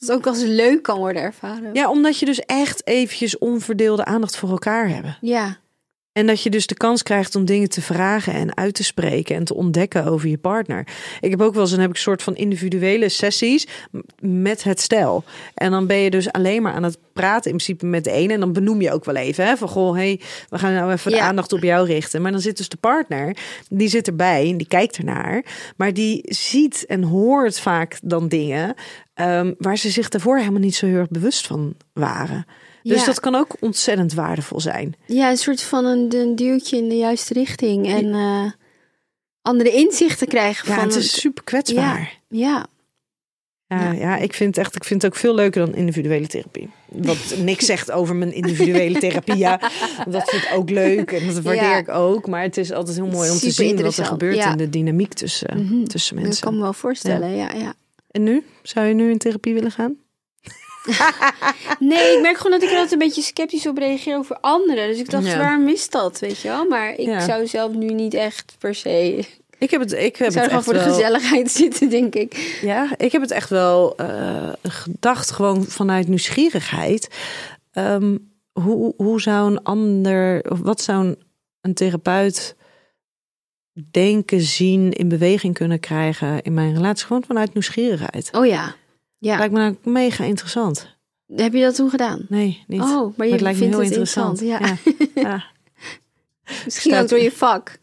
dat het ook als leuk kan worden ervaren. Ja, omdat je dus echt eventjes onverdeelde aandacht voor elkaar hebben. ja, En dat je dus de kans krijgt om dingen te vragen en uit te spreken en te ontdekken over je partner. Ik heb ook wel eens een heb ik een soort van individuele sessies met het stel. En dan ben je dus alleen maar aan het praten in principe met de ene. En dan benoem je ook wel even hè, van goh, hey, we gaan nou even de aandacht op jou richten. Maar dan zit dus de partner, die zit erbij en die kijkt ernaar. Maar die ziet en hoort vaak dan dingen ehm, waar ze zich daarvoor helemaal niet zo heel erg bewust van waren. Dus Ja. dat kan ook ontzettend waardevol zijn. ja, een soort van een, een duwtje in de juiste richting en eh, andere inzichten krijgen Ja, van het is super kwetsbaar. ja, Ja, ja. ik vind echt, ik vind het ook veel leuker dan individuele therapie. Wat niks zegt over mijn individuele therapie. Ja, dat vind ik ook leuk en dat waardeer Ja. ik ook. Maar het is altijd heel mooi om te zien wat er gebeurt ja. in de dynamiek tussen, Mhm. tussen dat mensen. kan me wel voorstellen. Ja. Ja, En nu? Zou je nu in therapie willen gaan? Nee, ik merk gewoon dat ik er altijd een beetje sceptisch op reageer over anderen. Dus ik dacht, Ja. waarom is dat, weet je wel? Maar ik Ja. zou zelf nu niet echt per se Ik heb het, ik heb Ik zou het er gewoon echt voor de gezelligheid zitten, denk ik. Ja, ik heb het echt wel eh, gedacht, gewoon vanuit nieuwsgierigheid. Ehm, hoe, hoe zou een ander, of wat zou een, een therapeut denken, zien, in beweging kunnen krijgen in mijn relatie? Gewoon vanuit nieuwsgierigheid. Oh ja. Ja. Lijkt me nou mega interessant. Heb je dat toen gedaan? Nee, niet. Oh, maar je het lijkt me vindt heel het interessant. interessant. Ja. Ja. Misschien Staat- ook door je vak.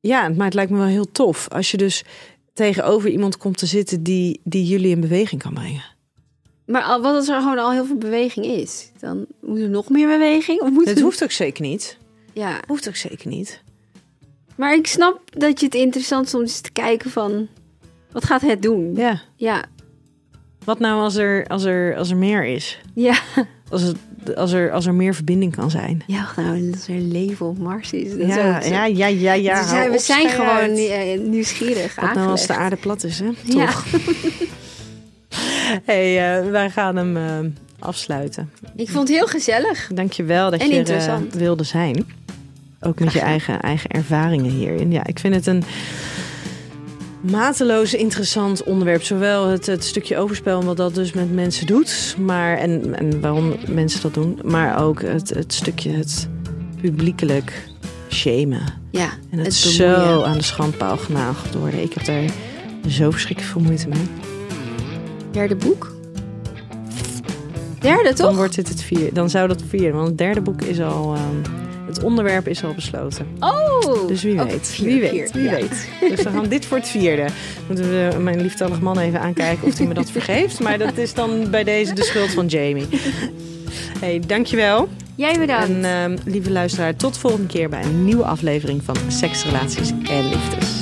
Ja, maar het lijkt me wel heel tof als je dus tegenover iemand komt te zitten die, die jullie in beweging kan brengen. Maar al- wat als er gewoon al heel veel beweging is? Dan moet er nog meer beweging? Of moet Het er- hoeft ook zeker niet. Ja, Hoeft ook zeker niet. maar ik snap dat je het interessant soms is te kijken van... Wat gaat het doen? Ja. Ja, Wat nou als er, als er, als er meer is? ja. Als, het, als, er, als er meer verbinding kan zijn. Ja, nou, als er leven op Mars is. Dat Ja, is ook zo. ja, ja, ja, ja. Dus we zijn gewoon uit. eh, nieuwsgierig Wat nou als de aarde plat is, hè? Ja. Toch? hey, eh, wij gaan hem eh, afsluiten. Ik vond het heel gezellig. Dankjewel dat En je er interessant. wilde zijn. Ook met je eigen, eigen ervaringen hierin. Ja, ik vind het een mateloos interessant onderwerp. Zowel het, het stukje overspel en wat dat dus met mensen doet. Maar, en, en waarom mensen dat doen. Maar ook het, het stukje het publiekelijk shamen. Ja, En het, het zo aan de schandpaal genageld worden. Ik heb daar zo verschrikkelijk veel moeite mee. Derde boek? Derde, Dan toch? wordt dit het vier. Dan zou dat vier. Want het derde boek is al. ehm, het onderwerp is al besloten. Oh! Dus wie weet. vier, wie weet. vier, wie ja. weet. Dus we gaan dit voor het vierde. Moeten we mijn lieftallige man even aankijken of hij me dat vergeeft. Maar dat is dan bij deze de schuld van Jamie. Hey, dankjewel. Jij bedankt. En ehm, lieve luisteraar, tot volgende keer bij een nieuwe aflevering van Seks, Relaties en Liefdes.